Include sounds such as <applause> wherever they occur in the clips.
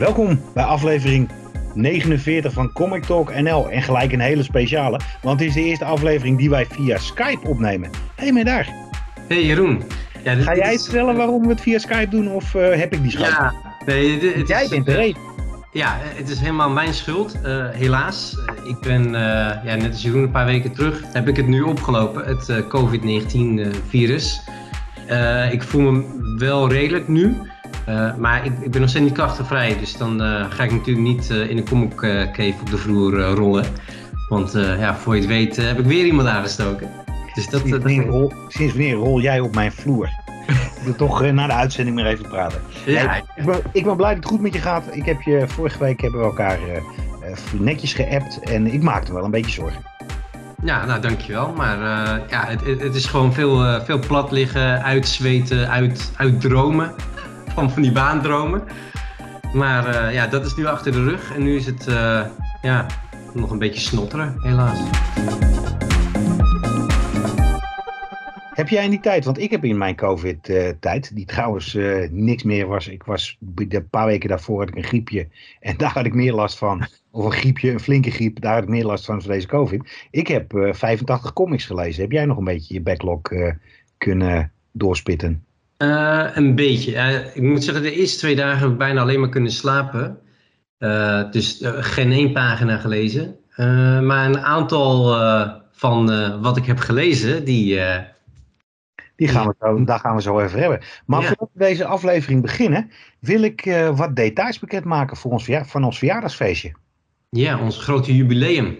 Welkom bij aflevering 49 van Comic Talk NL. En gelijk een hele speciale, want het is de eerste aflevering die wij via Skype opnemen. Hé, hey, daar. Hey Jeroen. Ja, dit, Ga jij vertellen waarom we het via Skype doen of uh, heb ik die schuld? Ja, nee, dit, het jij is, bent de reden. Ja, het is helemaal mijn schuld, uh, helaas. ik ben, uh, ja, net als Jeroen een paar weken terug, heb ik het nu opgelopen, het COVID-19-virus. ik voel me wel redelijk nu, uh, maar ik, ik, ben nog steeds niet krachtenvrij, dus dan uh, ga ik natuurlijk niet uh, in een comic cave op de vloer rollen. Want ja, voor je het weet heb ik weer iemand aangestoken. Dus dat, sinds, wanneer rol, sinds wanneer rol jij op mijn vloer? ik wil toch na de uitzending maar even praten. Ja, nee, ik, ben, ik, ben, blij dat het goed met je gaat. Ik heb je, vorige week hebben we elkaar netjes geappt en ik maakte wel een beetje zorgen. Ja, nou dankjewel. Maar ja, het, het, is gewoon veel, veel plat liggen, uitzweten, uit, uitdromen van, die baandromen. Maar uh, ja, dat is nu achter de rug. En nu is het uh, ja, nog een beetje snotteren, helaas. Heb jij in die tijd, want ik heb in mijn COVID-tijd, die trouwens uh, niks meer was. Ik was een paar weken daarvoor had ik een griepje en <laughs> daar had ik meer last van. Of een griepje, een flinke griep, daar had ik meer last van van deze COVID. Ik heb 85 comics gelezen. Heb jij nog een beetje je backlog kunnen doorspitten? Uh, een beetje. Uh, ik moet zeggen, de eerste twee dagen heb ik bijna alleen maar kunnen slapen. Uh, dus geen één pagina gelezen. maar een aantal van wat ik heb gelezen, die. die gaan we zo, daar gaan we zo even hebben. Maar ja. voordat we deze aflevering beginnen, wil ik wat details bekendmaken voor ons, van ons verjaardagsfeestje. Ja, ons grote jubileum.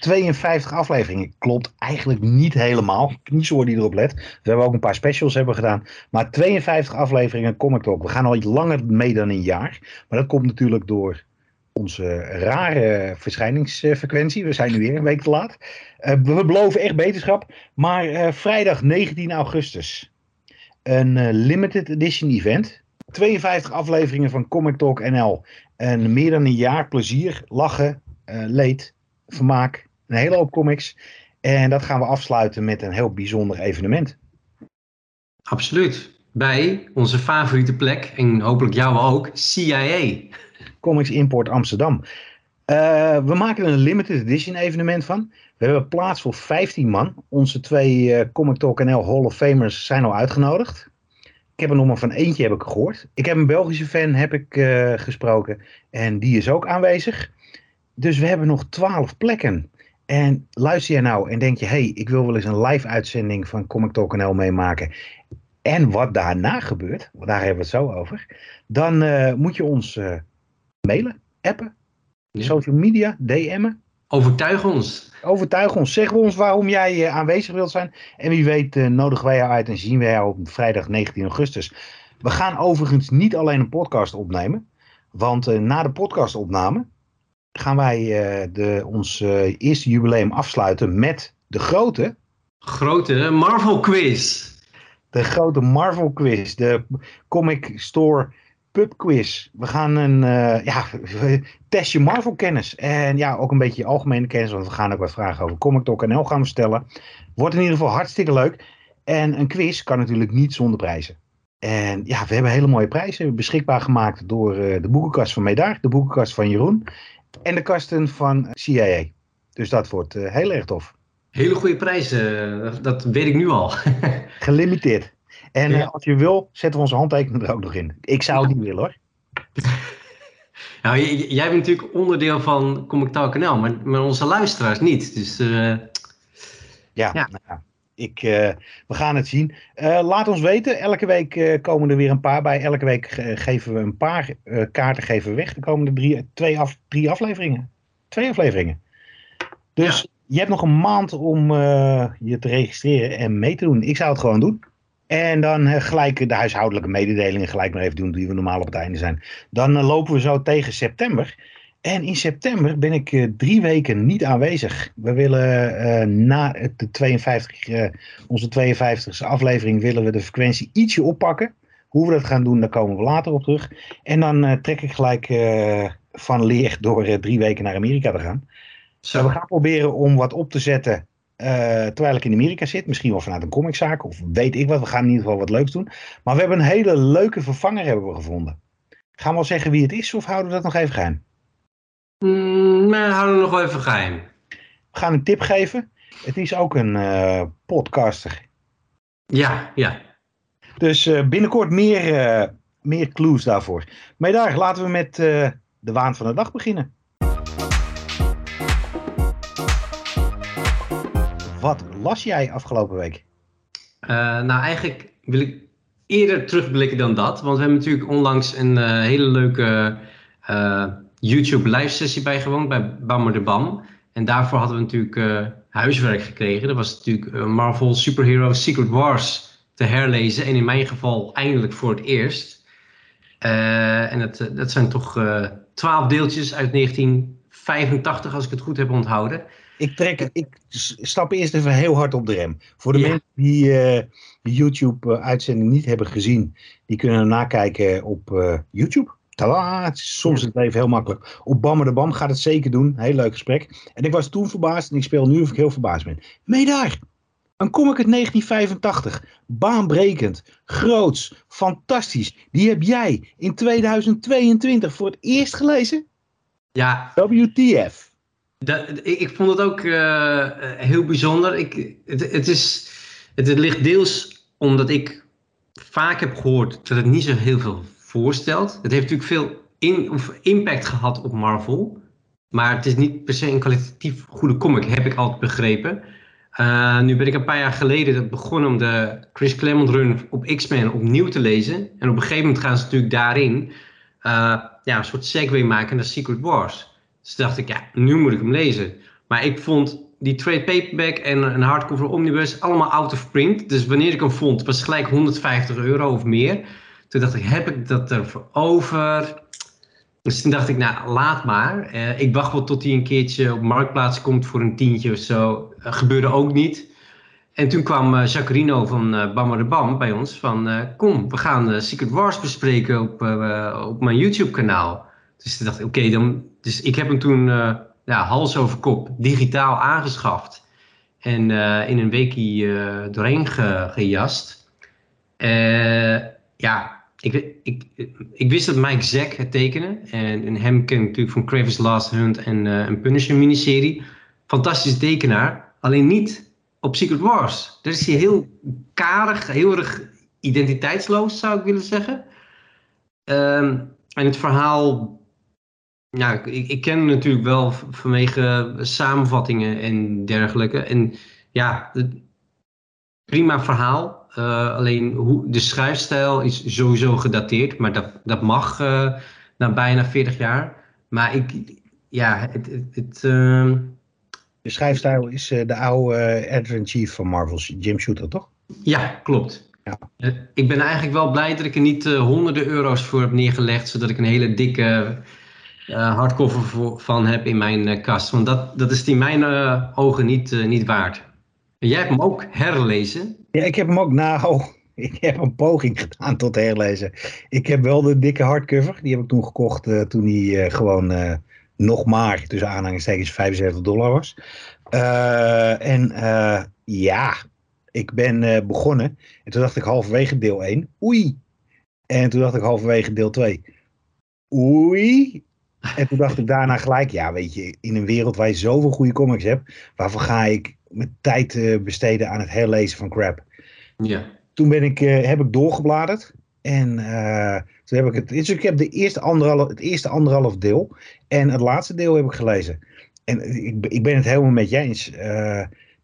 52 afleveringen. Klopt eigenlijk niet helemaal. Niet zo die erop let. We hebben ook een paar specials hebben gedaan. Maar 52 afleveringen Comic Talk. We gaan al iets langer mee dan een jaar. Maar dat komt natuurlijk door onze rare verschijningsfrequentie. We zijn nu weer een week te laat. Uh, we beloven echt beterschap. Maar uh, vrijdag 19 augustus. Een uh, limited edition event. 52 afleveringen van Comic Talk NL. En meer dan een jaar plezier, lachen, leed, vermaak een hele hoop comics. En dat gaan we afsluiten met een heel bijzonder evenement. Absoluut. Bij onze favoriete plek, en hopelijk jou ook, CIA. Comics Import Amsterdam. Uh, we maken er een limited edition evenement van. We hebben plaats voor 15 man. Onze twee uh, Comic Talk NL Hall of Famers zijn al uitgenodigd. Ik heb er nog maar van eentje heb ik gehoord. Ik heb een Belgische fan heb ik, uh, gesproken en die is ook aanwezig. Dus we hebben nog 12 plekken. En luister jij nou en denk je, hey, ik wil wel eens een live uitzending van Comic Talk NL meemaken. En wat daarna gebeurt, want daar hebben we het zo over. Dan uh, moet je ons uh, mailen, appen, ja. social media, DM'en. Overtuig ons. Overtuig ons. Zeg ons waarom jij uh, aanwezig wilt zijn. En wie weet nodigen wij jou uit en zien wij jou op vrijdag 19 augustus. We gaan overigens niet alleen een podcast opnemen. Want na de podcastopname gaan wij uh, de, ons uh, eerste jubileum afsluiten met de grote... Grote Marvel quiz. De grote Marvel quiz. De Comic Store pub quiz. We gaan een uh, ja, testje Marvel kennis. En ja, ook een beetje algemene kennis. Want we gaan ook wat vragen over Comic Talk NL gaan we stellen. Wordt in ieder geval hartstikke leuk. En een quiz kan natuurlijk niet zonder prijzen. En ja, we hebben hele mooie prijzen beschikbaar gemaakt door de boekenkast van Medaar, de boekenkast van Jeroen en de kasten van CIA. Dus dat wordt uh, heel erg tof. Hele goede prijzen, uh, dat weet ik nu al. <laughs> Gelimiteerd. En ja. uh, als je wil, zetten we onze handtekening er ook nog in. Ik zou het niet willen hoor. <laughs> Nou, jij bent natuurlijk onderdeel van Comic Talk NL, maar, maar onze luisteraars niet. Dus, ja, ja. Nou, ik, uh, we gaan het zien. Uh, laat ons weten. Elke week uh, komen er weer een paar bij. Elke week geven we een paar kaarten geven we weg. De komende drie, twee af, drie afleveringen. Twee afleveringen. Dus ja. je hebt nog een maand om je te registreren en mee te doen. Ik zou het gewoon doen. En dan gelijk de huishoudelijke mededelingen gelijk maar even doen die we normaal op het einde zijn. Dan lopen we zo tegen september. En in september ben ik uh, drie weken niet aanwezig. We willen uh, na de 52, uh, onze 52e aflevering willen we de frequentie ietsje oppakken. Hoe we dat gaan doen, daar komen we later op terug. En dan trek ik gelijk van leer door drie weken naar Amerika te gaan. Zo. we gaan proberen om wat op te zetten terwijl ik in Amerika zit. Misschien wel vanuit een comiczaak of weet ik wat. We gaan in ieder geval wat leuks doen. Maar we hebben een hele leuke vervanger hebben we gevonden. Gaan we al zeggen wie het is of houden we dat nog even geheim? Mm, maar houden we nog wel even geheim. We gaan een tip geven. Het is ook een uh, podcaster. Ja, ja. Dus uh, binnenkort meer, uh, meer clues daarvoor. Maar daar, laten we met de waan van de dag beginnen. Wat las jij afgelopen week? nou, eigenlijk wil ik eerder terugblikken dan dat. Want we hebben natuurlijk onlangs een hele leuke YouTube live sessie bijgewoond bij Bammer de Bam. En daarvoor hadden we natuurlijk uh, huiswerk gekregen. Dat was natuurlijk uh, Marvel Superhero Secret Wars te herlezen. En in mijn geval eindelijk voor het eerst. Uh, en dat, dat zijn toch twaalf deeltjes uit 1985, als ik het goed heb onthouden. Ik, trek, ik stap eerst even heel hard op de rem. Voor de mensen die de YouTube-uitzending niet hebben gezien, die kunnen nakijken op YouTube. Tada, soms is het leven heel makkelijk. Op Bammer de Bam gaat het zeker doen. Heel leuk gesprek. En ik was toen verbaasd en ik speel nu of ik heel verbaasd ben. Mee daar! Een comic uit 1985. Baanbrekend, groots, fantastisch. Die heb jij in 2022 voor het eerst gelezen? Ja. WTF. Dat, ik, ik, vond het ook uh, heel bijzonder. Ik, het, het, is, het, het ligt deels omdat ik vaak heb gehoord dat het niet zo heel veel voorstelt. Het heeft natuurlijk veel in, of impact gehad op Marvel. Maar het is niet per se een kwalitatief goede comic, heb ik altijd begrepen. Uh, nu ben ik een paar jaar geleden begonnen om de Chris Claremont run op X-Men opnieuw te lezen. En op een gegeven moment gaan ze natuurlijk daarin uh, ja, een soort segue maken naar Secret Wars. Dus dacht ik, ja, nu moet ik hem lezen. Maar ik vond die trade paperback en een hardcover omnibus allemaal out of print. Dus wanneer ik hem vond, was gelijk 150 euro of meer. Toen dacht ik, heb ik dat ervoor over? Dus toen dacht ik, nou, laat maar. Uh, ik wacht wel tot hij een keertje op Marktplaats komt voor een tientje of zo. Uh, gebeurde ook niet. En toen kwam uh, Jacarino van uh, Bammer de Bam bij ons van... kom, we gaan Secret Wars bespreken op, op mijn YouTube kanaal. Dus toen dacht ik, oké, dan... Dus ik heb hem toen ja, hals over kop digitaal aangeschaft. En in een weekje doorheen ge, gejast. ja, ik, ik, ik wist dat Mike Zack het tekenen. En, hem ken natuurlijk van Kravis Last Hunt en uh, een Punisher miniserie. Fantastische tekenaar. Alleen niet op Secret Wars. Daar is hij heel karig, heel erg identiteitsloos zou ik willen zeggen. Um, en het verhaal... Ja, ik, ik ken hem natuurlijk wel vanwege samenvattingen en dergelijke. En ja, prima verhaal. Uh, alleen hoe, de schrijfstijl is sowieso gedateerd, maar dat, dat mag uh, na bijna 40 jaar. Maar ik, ja, het. het, het uh... De schrijfstijl is de oude editor-in-chief van Marvel, Jim Shooter, toch? Ja, klopt. Ja. ik ben eigenlijk wel blij dat ik er niet honderden euro's voor heb neergelegd, zodat ik een hele dikke hardcover voor, van heb in mijn kast. Want dat, dat is in mijn ogen niet, niet waard. Jij hebt hem ook herlezen. Ja, ik heb hem ook, nou, <laughs> ik heb een poging gedaan tot herlezen. Ik heb wel de dikke hardcover, die heb ik toen gekocht uh, toen hij uh, gewoon uh, nog maar, tussen aanhalingstekens, 75 dollar was. en ja, ik ben begonnen en toen dacht ik halverwege deel 1, oei. En toen dacht ik halverwege deel 2, oei. En toen dacht ik daarna gelijk, ja weet je, in een wereld waar je zoveel goede comics hebt, waarvoor ga ik met tijd uh, besteden aan het herlezen van crap. Ja. Toen ben ik, uh, heb ik doorgebladerd. En uh, toen heb ik het. Dus ik heb de eerste anderhalf, het eerste anderhalf deel. En het laatste deel heb ik gelezen. En ik, ik ben het helemaal met je eens.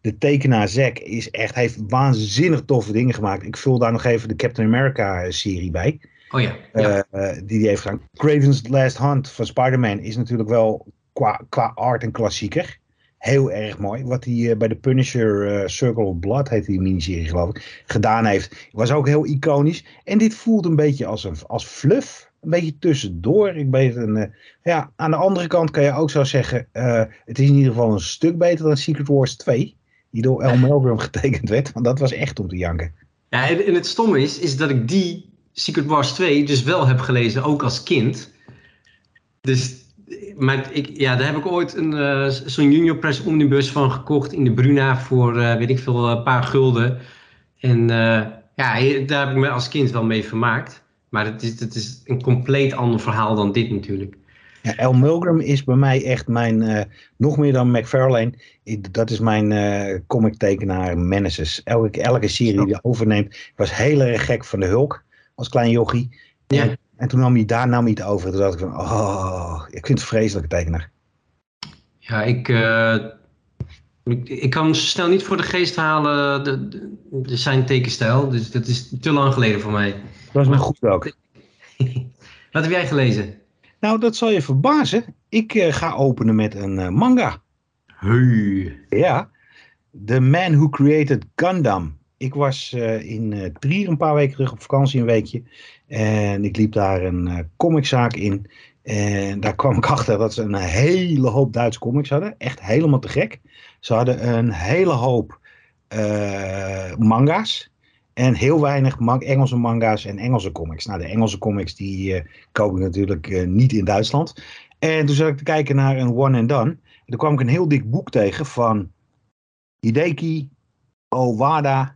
de tekenaar Zack is echt, heeft waanzinnig toffe dingen gemaakt. Ik vul daar nog even de Captain America serie bij. Oh ja. ja. die die heeft gedaan. Craven's Last Hunt van Spider-Man is natuurlijk wel qua, qua art een klassieker heel erg mooi. Wat hij uh, bij de Punisher uh, Circle of Blood, heet die miniserie geloof ik, gedaan heeft. Was ook heel iconisch. En dit voelt een beetje als, een, als fluff. Een beetje tussendoor. Ik weet een, uh, ja, aan de andere kant kan je ook zo zeggen, het is in ieder geval een stuk beter dan Secret Wars 2. Die door El <laughs> Melgrim getekend werd. Want dat was echt om te janken. Ja, en, en het stomme is, is dat ik die Secret Wars 2 dus wel heb gelezen, ook als kind. Dus maar ik, ja, daar heb ik ooit een, uh, zo'n Junior Press omnibus van gekocht in de Bruna voor, uh, weet ik veel, een paar gulden. En uh, ja, daar heb ik me als kind wel mee vermaakt. Maar het is, het is een compleet ander verhaal dan dit natuurlijk. Ja, El Milgram is bij mij echt mijn, uh, nog meer dan McFarlane, dat is mijn uh, comic tekenaar Meneses. Elke, elke serie die hij overneemt, ik was heel erg gek van de Hulk als klein jochie. Ja. En, en, toen nam hij daar nam hij het over. Toen dacht ik van, oh, ik vind het een vreselijke tekenaar. Ja, ik, uh, ik, ik, kan snel niet voor de geest halen de, de, de, zijn tekenstijl. Dus dat is te lang geleden voor mij. Dat was me goed ook. <laughs> Wat heb jij gelezen? Nou, dat zal je verbazen. Ik uh, ga openen met een uh, manga. Hey. Ja. The Man Who Created Gundam. Ik was uh, in Trier een paar weken terug op vakantie, een weekje. En ik liep daar een comiczaak in. En daar kwam ik <laughs> achter dat ze een hele hoop Duitse comics hadden. Echt helemaal te gek. Ze hadden een hele hoop manga's. En heel weinig Engelse manga's en Engelse comics. Nou, de Engelse comics die uh, koop ik natuurlijk niet in Duitsland. En toen zat ik te kijken naar een One and Done. En toen kwam ik een heel dik boek tegen van Hideki Owada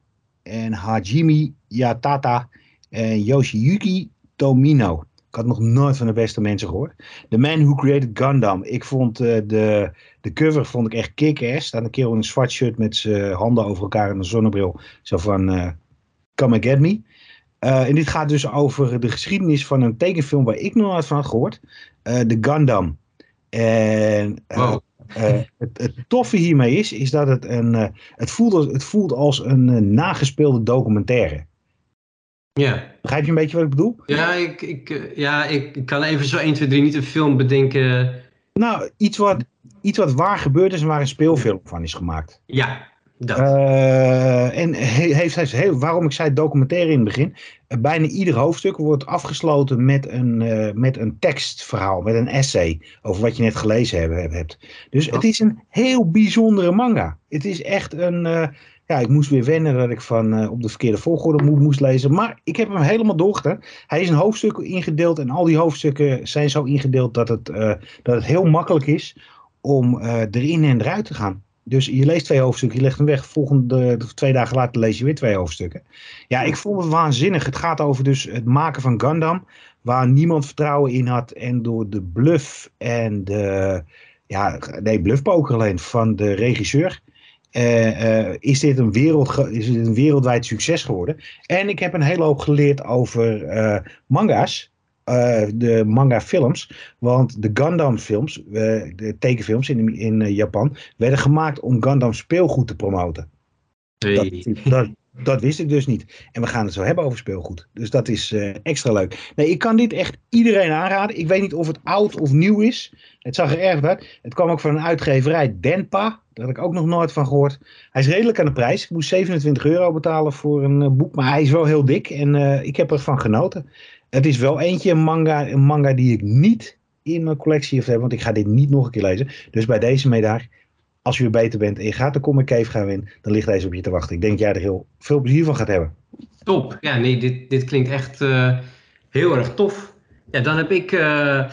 en Hajime Yatata en Yoshiyuki Tomino. Ik had nog nooit van de beste mensen gehoord. The Man Who Created Gundam. Ik vond uh, de, de cover vond ik echt kick-ass. Staat een kerel in een zwart shirt met zijn handen over elkaar en een zonnebril. Zo van Come Get Me. Uh, en dit gaat dus over de geschiedenis van een tekenfilm waar ik nog nooit van had gehoord. Uh, de Gundam. En uh. Het, het, toffe hiermee is, is dat het een. het, voelt, het voelt als een nagespeelde documentaire. Ja. Begrijp je een beetje wat ik bedoel? Ja, ik, ik, ja, ik kan even zo 1, 2, 3 niet een film bedenken. Nou, iets wat, iets wat waar gebeurd is en waar een speelfilm van is gemaakt. Ja, uh, en heeft hij, heel, waarom ik zei documentaire in het begin. Uh, bijna ieder hoofdstuk wordt afgesloten met een, uh, met een tekstverhaal, met een essay over wat je net gelezen heb, hebt. Dus het is een heel bijzondere manga. Het is echt een. ja, ik moest weer wennen dat ik van op de verkeerde volgorde moest lezen. Maar ik heb hem helemaal doorgedaan. Hij is in hoofdstukken ingedeeld en al die hoofdstukken zijn zo ingedeeld dat het, dat het heel makkelijk is om erin en eruit te gaan. Dus je leest twee hoofdstukken, je legt hem weg. Volgende twee dagen later lees je weer twee hoofdstukken. Ja, ik vond het waanzinnig. Het gaat over dus het maken van Gundam. Waar niemand vertrouwen in had. En door de bluff en de... Ja, nee, bluffpoker alleen van de regisseur. Uh, uh, is, dit een wereld, is dit een wereldwijd succes geworden. En ik heb een hele hoop geleerd over uh, manga's. Uh, de manga films. Want de Gundam films, uh, de tekenfilms in, in uh, Japan, werden gemaakt om Gundam speelgoed te promoten. Hey. Dat, dat, dat, wist ik dus niet. En we gaan het zo hebben over speelgoed. Dus dat is extra leuk. Nee, ik kan dit echt iedereen aanraden. Ik weet niet of het oud of nieuw is. Het zag er erg uit. Het kwam ook van een uitgeverij, Denpa. Daar had ik ook nog nooit van gehoord. Hij is redelijk aan de prijs. Ik moest 27 euro betalen voor een boek. Maar hij is wel heel dik. En ik heb ervan genoten. Het is wel eentje, een manga, een manga die ik niet in mijn collectie heb, want ik ga dit niet nog een keer lezen. Dus bij deze meedag, als je weer beter bent en je gaat de Comic Cave gaan winnen, dan ligt deze op je te wachten. Ik denk dat jij er heel veel plezier van gaat hebben. Top. Ja, nee, dit, dit klinkt echt uh, heel erg tof. Ja, dan heb ik uh,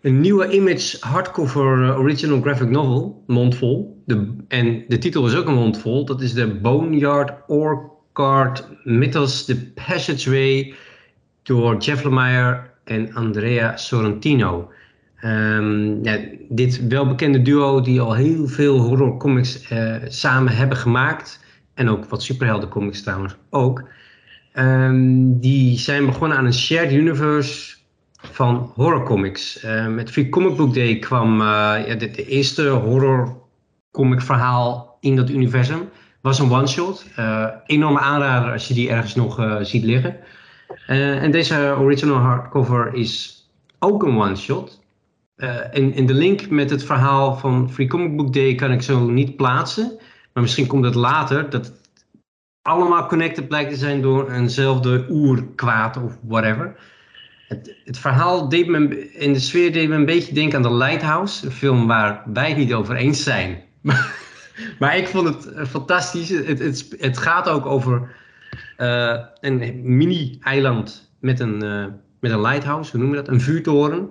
een nieuwe Image hardcover uh, original graphic novel, mondvol. De, en de titel is ook een mondvol. Dat is de Boneyard Orchard Mythos, The Passageway door Jeff Lemire en Andrea Sorrentino. Um, ja, dit welbekende duo die al heel veel horrorcomics uh, samen hebben gemaakt. En ook wat superheldencomics trouwens ook. Um, die zijn begonnen aan een shared universe van horrorcomics. Uh, met Free Comic Book Day kwam uh, ja, de, de, eerste horrorcomic verhaal in dat universum. Was een one-shot. enorme aanrader als je die ergens nog ziet liggen. Uh, en deze original hardcover is ook een one-shot. En, en, de link met het verhaal van Free Comic Book Day kan ik zo niet plaatsen. Maar misschien komt het later dat het allemaal connected blijkt te zijn door eenzelfde oerkwaad of whatever. Het, het, verhaal deed me, in de sfeer deed me een beetje denken aan The Lighthouse. Een film waar wij het niet over eens zijn. <laughs> maar ik vond het eh, fantastisch. Het, het gaat ook over uh, een mini-eiland met een, uh, met een lighthouse, hoe noemen we dat? Een vuurtoren.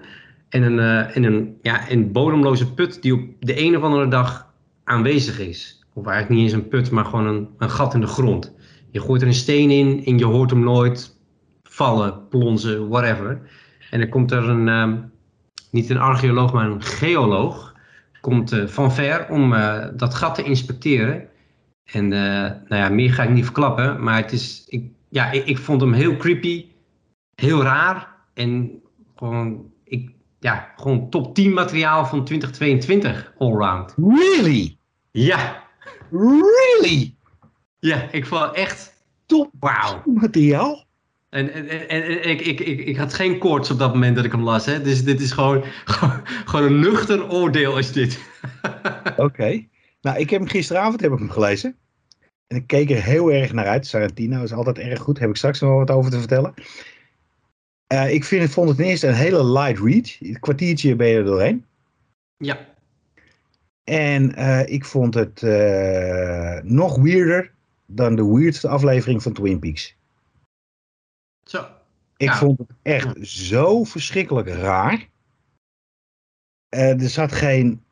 En een, uh, en een, ja, een bodemloze put die op de een of andere dag aanwezig is. Of eigenlijk niet eens een put, maar gewoon een, een gat in de grond. Je gooit er een steen in en je hoort hem nooit vallen, plonzen, whatever. En dan komt er een, ehm, niet een archeoloog, maar een geoloog, komt van ver om dat gat te inspecteren. En uh, nou ja, meer ga ik niet verklappen, maar het is, ik, ja, ik, ik, vond hem heel creepy, heel raar en gewoon, ik, ja, gewoon top 10 materiaal van 2022 allround. Really? Ja. Really? Ja, ik vond echt top wow. materiaal. En, en, en, en ik, ik, ik, ik had geen koorts op dat moment dat ik hem las. Hè? Dus dit is gewoon, <laughs> gewoon, gewoon een nuchter oordeel is dit. <laughs> Oké. Nou, ik heb hem gisteravond heb ik hem gelezen. En ik keek er heel erg naar uit. Sarantino is altijd erg goed. Daar heb ik straks nog wat over te vertellen. Uh, ik vind het, vond het ten eerste een hele light read. Een kwartiertje ben je er doorheen. Ja. En uh, ik vond het uh, nog weirder dan de weirdste aflevering van Twin Peaks. Zo. Ik Ja. vond het echt zo verschrikkelijk raar. Eh, er zat geen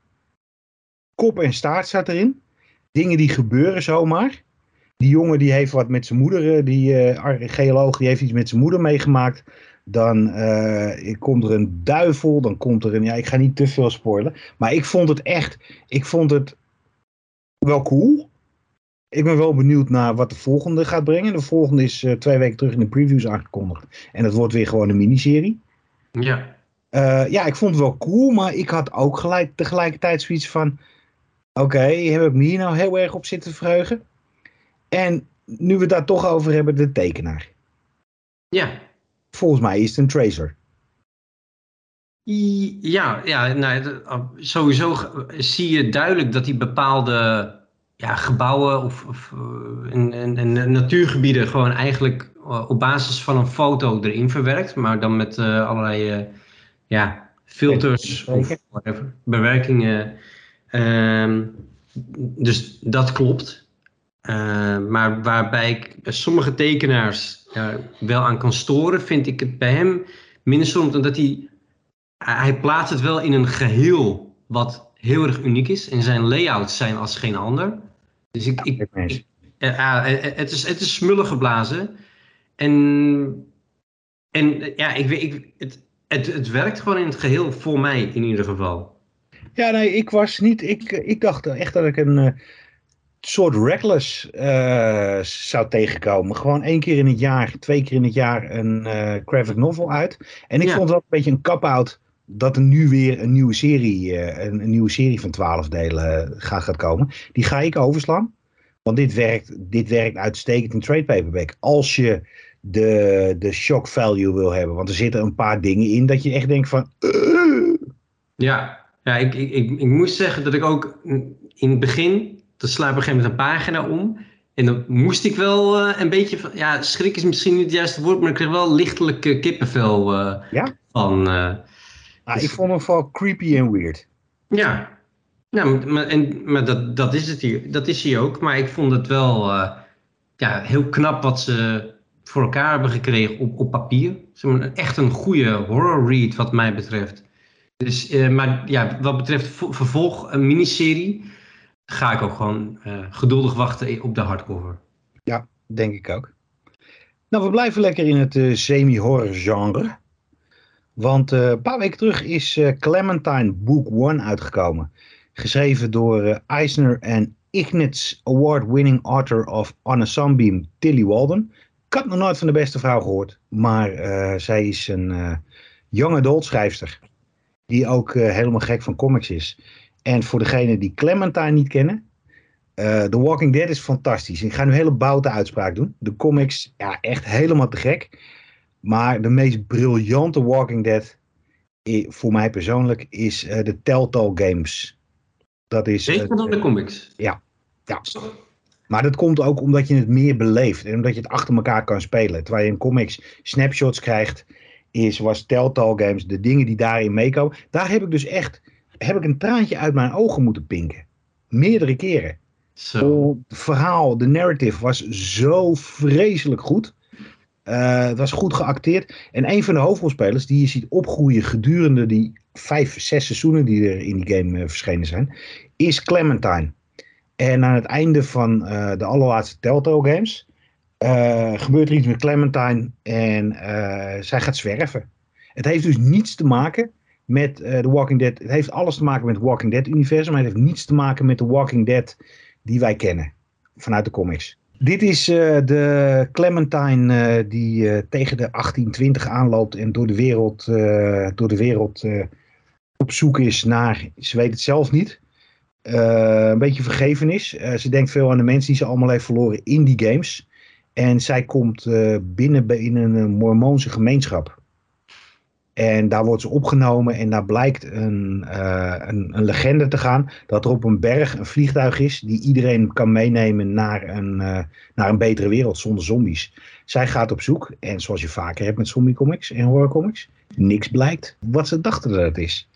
kop en staart zat erin. Dingen die gebeuren zomaar. Die jongen die heeft wat met zijn moeder, eh, die archeoloog, die heeft iets met zijn moeder meegemaakt. Dan eh, komt er een duivel, dan komt er een, ja ik ga niet te veel spoilen. Maar ik vond het echt, ik vond het wel cool. Ik ben wel benieuwd naar wat de volgende gaat brengen. De volgende is twee weken terug in de previews aangekondigd. En dat wordt weer gewoon een miniserie. Ja. Ja, ik vond het wel cool, maar ik had ook gelijk, tegelijkertijd zoiets van... Oké, heb ik me hier nou heel erg op zitten verheugen? En nu we het daar toch over hebben, de tekenaar. Ja. Volgens mij is het een tracer. Ja, ja nou, uh, sowieso zie je duidelijk dat hij bepaalde ja, gebouwen of, of en, en, en natuurgebieden gewoon eigenlijk uh, op basis van een foto erin verwerkt, maar dan met uh, allerlei uh, ja, filters of whatever, bewerkingen. Ehm, dus dat klopt. Uh, maar waarbij ik sommige tekenaars uh, wel aan kan storen, vind ik het bij hem minder soms omdat hij hij plaatst het wel in een geheel wat heel erg uniek is. En zijn layouts zijn als geen ander. Dus ik, ik, ik uh, het, is, het is smullen geblazen. En, en ja, ik, ik, het, het, het werkt gewoon in het geheel voor mij in ieder geval. Ja, nee, ik was niet. Ik, ik dacht echt dat ik een uh, soort reckless uh, zou tegenkomen. Gewoon één keer in het jaar, twee keer in het jaar een uh, graphic novel uit. En ik ja. vond wel een beetje een cop-out dat er nu weer een nieuwe serie, een, een, nieuwe serie van twaalf delen gaat, gaat komen. Die ga ik overslaan. Want dit werkt, dit werkt uitstekend in trade paperback. Als je de, de shock value wil hebben. Want er zitten een paar dingen in dat je echt denkt van... Ja, ja ik, ik, ik, ik moest zeggen dat ik ook in het begin... Dan sla ik op een gegeven moment een pagina om. En dan moest ik wel uh, een beetje van... Ja, schrik is misschien niet het juiste woord... maar ik kreeg wel lichtelijk uh, kippenvel uh, ja? van... Nou, dus... Ik vond hem vooral creepy en weird. Ja, nou, maar, en, maar dat, dat, is het hier, dat is hij ook. Maar ik vond het wel ja, heel knap wat ze voor elkaar hebben gekregen op, op papier. Zeg maar, echt een goede horror read wat mij betreft. Dus, uh, maar ja, wat betreft vervolg, een miniserie, ga ik ook gewoon uh, geduldig wachten op de hardcover. Ja, denk ik ook. Nou, we blijven lekker in het uh, semi-horror genre. Want een paar weken terug is Clementine Book One uitgekomen. Geschreven door Eisner en Ignatz Award-winning author of On a Sunbeam, Tilly Walden. Ik had nog nooit van de beste vrouw gehoord, maar zij is een uh, young adult schrijfster. Die ook uh, helemaal gek van comics is. En voor degenen die Clementine niet kennen, The Walking Dead is fantastisch. Ik ga nu een hele boute uitspraak doen. De comics, ja, echt helemaal te gek. Maar de meest briljante Walking Dead, voor mij persoonlijk, is de Telltale Games. Dat is. Beter dan de comics? Ja. ja. Maar dat komt ook omdat je het meer beleeft en omdat je het achter elkaar kan spelen. Terwijl je in comics snapshots krijgt, is, was Telltale Games, de dingen die daarin meekomen. Daar heb ik dus echt heb ik een traantje uit mijn ogen moeten pinken. Meerdere keren. Zo. Het verhaal, de narrative was zo vreselijk goed. Uh, het was goed geacteerd. En een van de hoofdrolspelers die je ziet opgroeien gedurende die vijf, zes seizoenen die er in die game uh, verschenen zijn, is Clementine. En aan het einde van uh, de allerlaatste Telltale Games gebeurt er iets met Clementine en zij gaat zwerven. Het heeft dus niets te maken met The Walking Dead. Het heeft alles te maken met het Walking Dead universum, maar het heeft niets te maken met de Walking Dead die wij kennen vanuit de comics. Dit is uh, de Clementine uh, die uh, tegen de 1820 aanloopt en door de wereld, door de wereld op zoek is naar, ze weet het zelf niet, een beetje vergevenis. ze denkt veel aan de mensen die ze allemaal heeft verloren in die games. En zij komt binnen in een Mormoonse gemeenschap. En daar wordt ze opgenomen en daar blijkt een, uh, een, een, legende te gaan dat er op een berg een vliegtuig is die iedereen kan meenemen naar een, naar een betere wereld zonder zombies. Zij gaat op zoek en zoals je vaker hebt met zombiecomics en horrorcomics, niks blijkt wat ze dachten dat het is.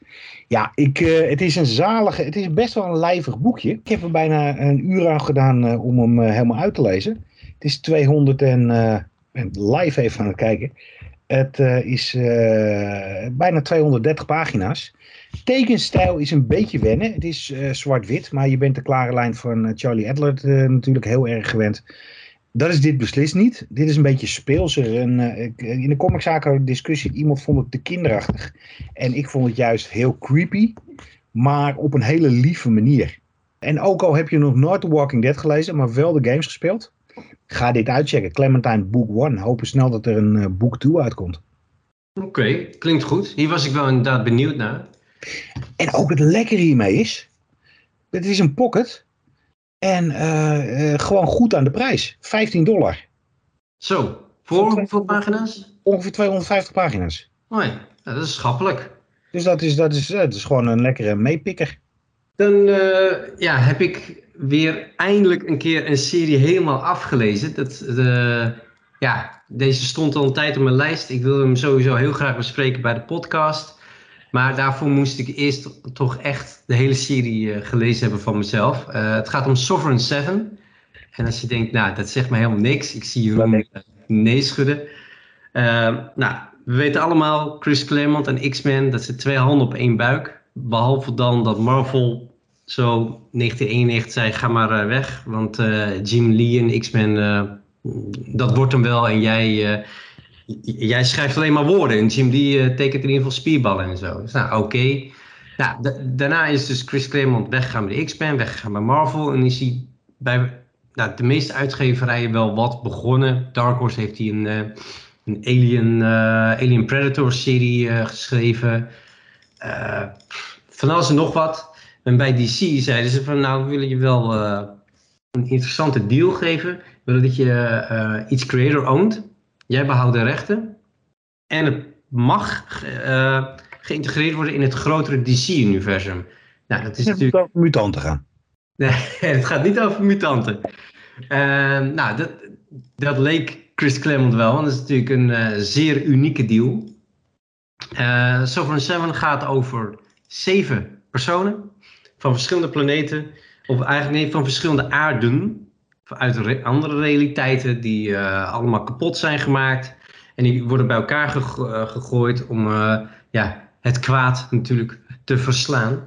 Ja, ik, het is een zalige, het is best wel een lijvig boekje. Ik heb er bijna een uur aan gedaan om hem helemaal uit te lezen. Het is 200 en live even aan het kijken. Het uh, is uh, bijna 230 pagina's. Tekenstijl is een beetje wennen. Het is uh, zwart-wit, maar je bent de klare lijn van Charlie Adler natuurlijk heel erg gewend. Dat is dit beslist niet. Dit is een beetje speelser. En, in de comiczaken discussie, iemand vond het te kinderachtig. En ik vond het juist heel creepy, maar op een hele lieve manier. En ook al heb je nog nooit The Walking Dead gelezen, maar wel de games gespeeld Ga dit uitchecken. Clementine Book 1. Hopen snel dat er een uh, Book 2 uitkomt. Oké, klinkt goed. Hier was ik wel inderdaad benieuwd naar. En ook het lekkere hiermee is. Het is een pocket. En uh, uh, gewoon goed aan de prijs. 15 dollar. Zo, voor hoeveel pagina's? Ongeveer 250 pagina's. Oh ja, dat is schappelijk. Dus dat is, dat is, dat is gewoon een lekkere meepikker. Dan ja, heb ik weer eindelijk een keer een serie helemaal afgelezen. Dat, de, ja, deze stond al een tijd op mijn lijst. Ik wilde hem sowieso heel graag bespreken bij de podcast. Maar daarvoor moest ik eerst toch echt de hele serie uh, gelezen hebben van mezelf. Het gaat om Sovereign 7. En als je denkt, nou, dat zegt me helemaal niks. Ik zie Jeroen nee schudden. nou, we weten allemaal, Chris Claremont en X-Men, dat zijn twee handen op één buik. Behalve dan dat Marvel zo 1991 zei, ga maar uh, weg. Want uh, Jim Lee en X-Men, uh, dat wordt hem wel. En jij, jij schrijft alleen maar woorden. En Jim Lee tekent in ieder geval spierballen en zo. Dus nou, oké. Nou, daarna is dus Chris Claremont weggegaan bij de X-Men, weggegaan bij Marvel. En is hij bij nou, de meeste uitgeverijen wel wat begonnen. Dark Horse heeft hij een, een Alien, Alien Predator serie geschreven. Van alles en nog wat. En bij DC zeiden ze van nou we willen je wel uh, een interessante deal geven. We willen dat je uh, iets creator owned. Jij behoudt de rechten. En het mag uh, geïntegreerd worden in het grotere DC-universum. Nou, dat is natuurlijk... over mutanten gaan. Nee, <laughs> het gaat niet over mutanten. nou, dat, dat leek Chris Claremont wel, want dat is natuurlijk een zeer unieke deal. Uh, Sovereign 7 gaat over zeven personen van verschillende planeten, of eigenlijk nee, van verschillende aarden, uit andere realiteiten die uh, allemaal kapot zijn gemaakt. En die worden bij elkaar eh, gegooid om ja, het kwaad natuurlijk te verslaan.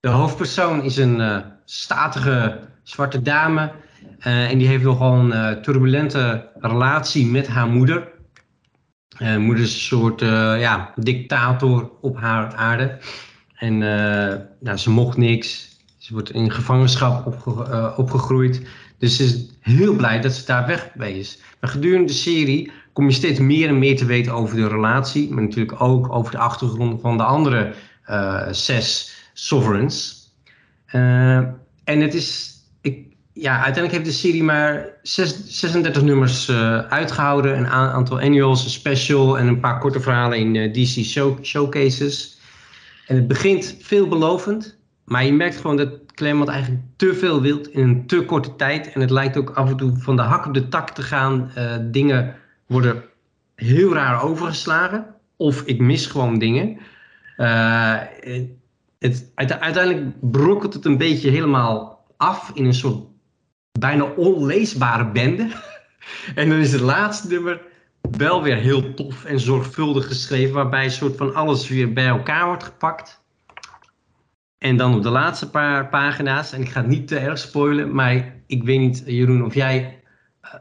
De hoofdpersoon is een statige zwarte dame. en die heeft nogal een turbulente relatie met haar moeder. Moeder is een soort ja, dictator op haar aarde. En uh, nou, ze mocht niks. Ze wordt in gevangenschap opge uh, opgegroeid. Dus ze is heel blij dat ze daar weg bij is. Maar gedurende de serie kom je steeds meer en meer te weten over de relatie. Maar natuurlijk ook over de achtergrond van de andere uh, zes sovereigns. en het is. Ik, ja, uiteindelijk heeft de serie maar 6, 36 nummers uitgehouden. Een aantal annuals, een special en een paar korte verhalen in DC show, showcases. En het begint veelbelovend, maar je merkt gewoon dat Claremont eigenlijk te veel wilt in een te korte tijd. En het lijkt ook af en toe van de hak op de tak te gaan. Uh, dingen worden heel raar overgeslagen. Of ik mis gewoon dingen. Het, uiteindelijk brokkelt het een beetje helemaal af in een soort bijna onleesbare bende. en dan is het laatste nummer wel weer heel tof en zorgvuldig geschreven, waarbij een soort van alles weer bij elkaar wordt gepakt. En dan op de laatste paar pagina's, en ik ga het niet te erg spoilen, maar ik weet niet, Jeroen, of jij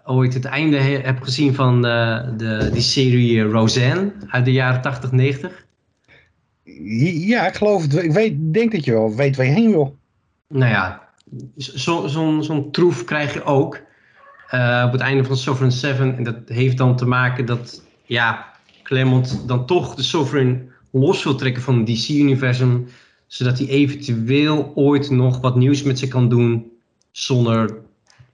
ooit het einde hebt gezien van de, die serie Roseanne uit de jaren 80, 90. Ja, ik geloof het. Ik weet, denk dat je wel weet waar je heen wil. Nou ja, zo'n zo, zo troef krijg je ook op het einde van Sovereign 7. En dat heeft dan te maken dat ja, Claremont dan toch de Sovereign los wil trekken van het DC-universum, zodat hij eventueel ooit nog wat nieuws met ze kan doen zonder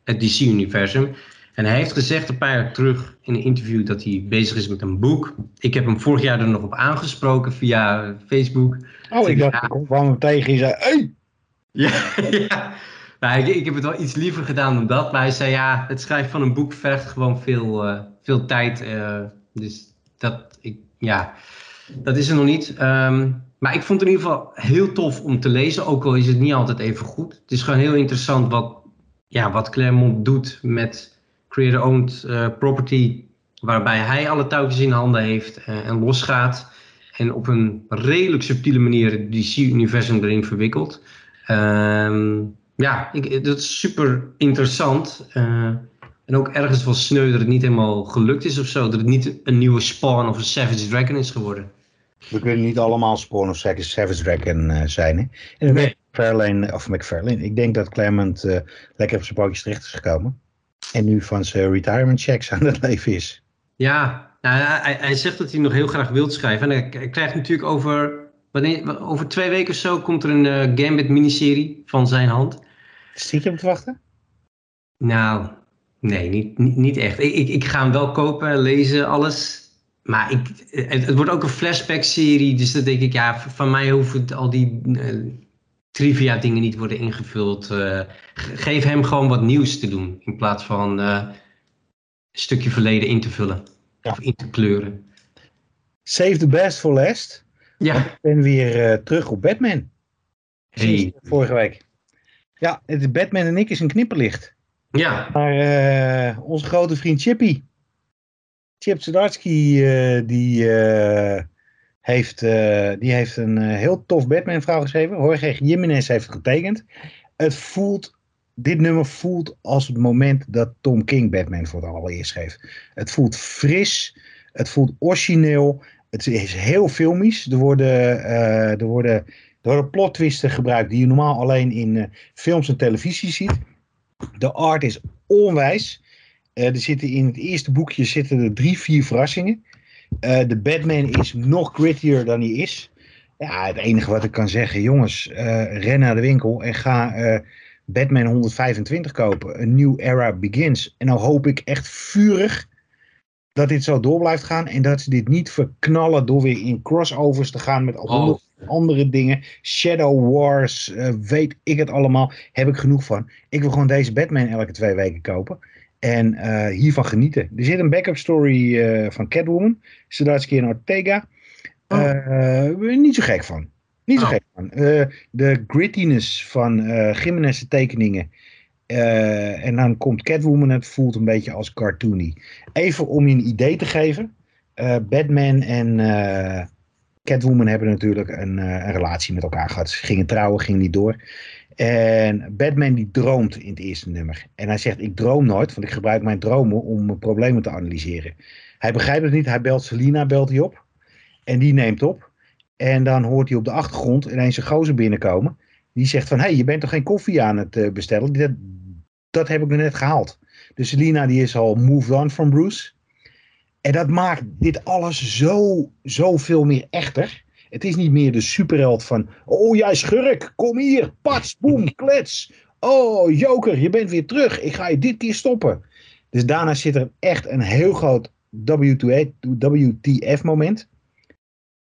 het DC-universum. En hij heeft gezegd een paar jaar terug in een interview dat hij bezig is met een boek. Ik heb hem vorig jaar er nog op aangesproken via Facebook. Oh, ik dacht, ik kwam hem tegen en zei, hey! <laughs> Ja. Nou, ik, ik, heb het wel iets liever gedaan dan dat. Maar hij zei, ja, het schrijven van een boek vergt gewoon veel, uh, veel tijd. Uh, dus dat, ik, ja, dat is er nog niet. Um, maar ik vond het in ieder geval heel tof om te lezen, ook al is het niet altijd even goed. Het is gewoon heel interessant wat, ja, wat Claremont doet met creator-owned uh, property, waarbij hij alle touwtjes in handen heeft en losgaat. En op een redelijk subtiele manier het DC-universum erin verwikkelt. Um, ja, ik, dat is super interessant. Uh, en ook ergens wel sneu dat het niet helemaal gelukt is of zo. Dat het niet een nieuwe Spawn of een Savage Dragon is geworden. We kunnen niet allemaal Spawn of Savage Dragon uh, zijn. Hè? En nee. McFarlane, of McFarlane, ik denk dat Clement uh, lekker op zijn pootjes terecht is gekomen. En nu van zijn retirement checks aan het leven is. Ja, nou, hij, hij, zegt dat hij nog heel graag wil schrijven. En hij krijgt natuurlijk over, wanneer, over twee weken of zo komt er een uh, Gambit miniserie van zijn hand. Zit je op te wachten? Nou, Nee, niet, niet, niet echt. Ik, ik, ik, ga hem wel kopen, lezen, alles. Maar ik, het, het wordt ook een flashback-serie. Dus dan denk ik, ja, van mij hoeven al die uh, trivia dingen niet worden ingevuld. Uh, geef hem gewoon wat nieuws te doen. In plaats van een stukje verleden in te vullen. Ja. Of in te kleuren. Save the best for last. Ja. Ik ben weer terug op Batman. Hey. Vorige week. Ja, het Batman en ik is een knipperlicht. Ja. Maar uh, onze grote vriend Chippy. Chip Zdarsky, uh, die, heeft, die heeft een heel tof Batman-verhaal geschreven. Jorge Jiménez heeft het getekend. Het voelt, dit nummer voelt als het moment dat Tom King Batman voor het allereerst schreef. Het voelt fris, het voelt origineel, het is heel filmisch. Er worden, er worden, er worden plot twisten gebruikt die je normaal alleen in films en televisie ziet. De art is onwijs. Uh, er zitten in het eerste boekje zitten er drie, vier verrassingen. De Batman is nog grittier dan hij is. Ja, het enige wat ik kan zeggen, jongens, ren naar de winkel en ga Batman 125 kopen. Een new era begins. En nou hoop ik echt vurig dat dit zo door blijft gaan en dat ze dit niet verknallen door weer in crossovers te gaan met oh. andere dingen. Shadow Wars, uh, weet ik het allemaal, heb ik genoeg van. Ik wil gewoon deze Batman elke twee weken kopen en uh, hiervan genieten. Er zit een backup story uh, van Catwoman, Sedatsky en Ortega. Oh. niet zo gek van. Niet zo oh. gek van. de grittiness van Gimenez' tekeningen uh, en dan komt Catwoman, het voelt een beetje als cartoony. Even om je een idee te geven. Uh, Batman en uh, Catwoman hebben natuurlijk een, een, relatie met elkaar gehad. Ze gingen trouwen, ging niet door. En Batman die droomt in het eerste nummer. En hij zegt, ik droom nooit, want ik gebruik mijn dromen om problemen te analyseren. Hij begrijpt het niet, hij belt Selina, belt hij op. En die neemt op. En dan hoort hij op de achtergrond ineens een gozer binnenkomen. Die zegt van, hé, hey, je bent toch geen koffie aan het bestellen? Dat, heb ik net gehaald. Dus Selina die is al moved on from Bruce. En dat maakt dit alles zo, zo veel meer echter. Het is niet meer de superheld van, oh jij schurk, kom hier, pats, boem, <laughs> klets. Oh Joker, je bent weer terug, ik ga je dit keer stoppen. Dus daarna zit er echt een heel groot WTF moment.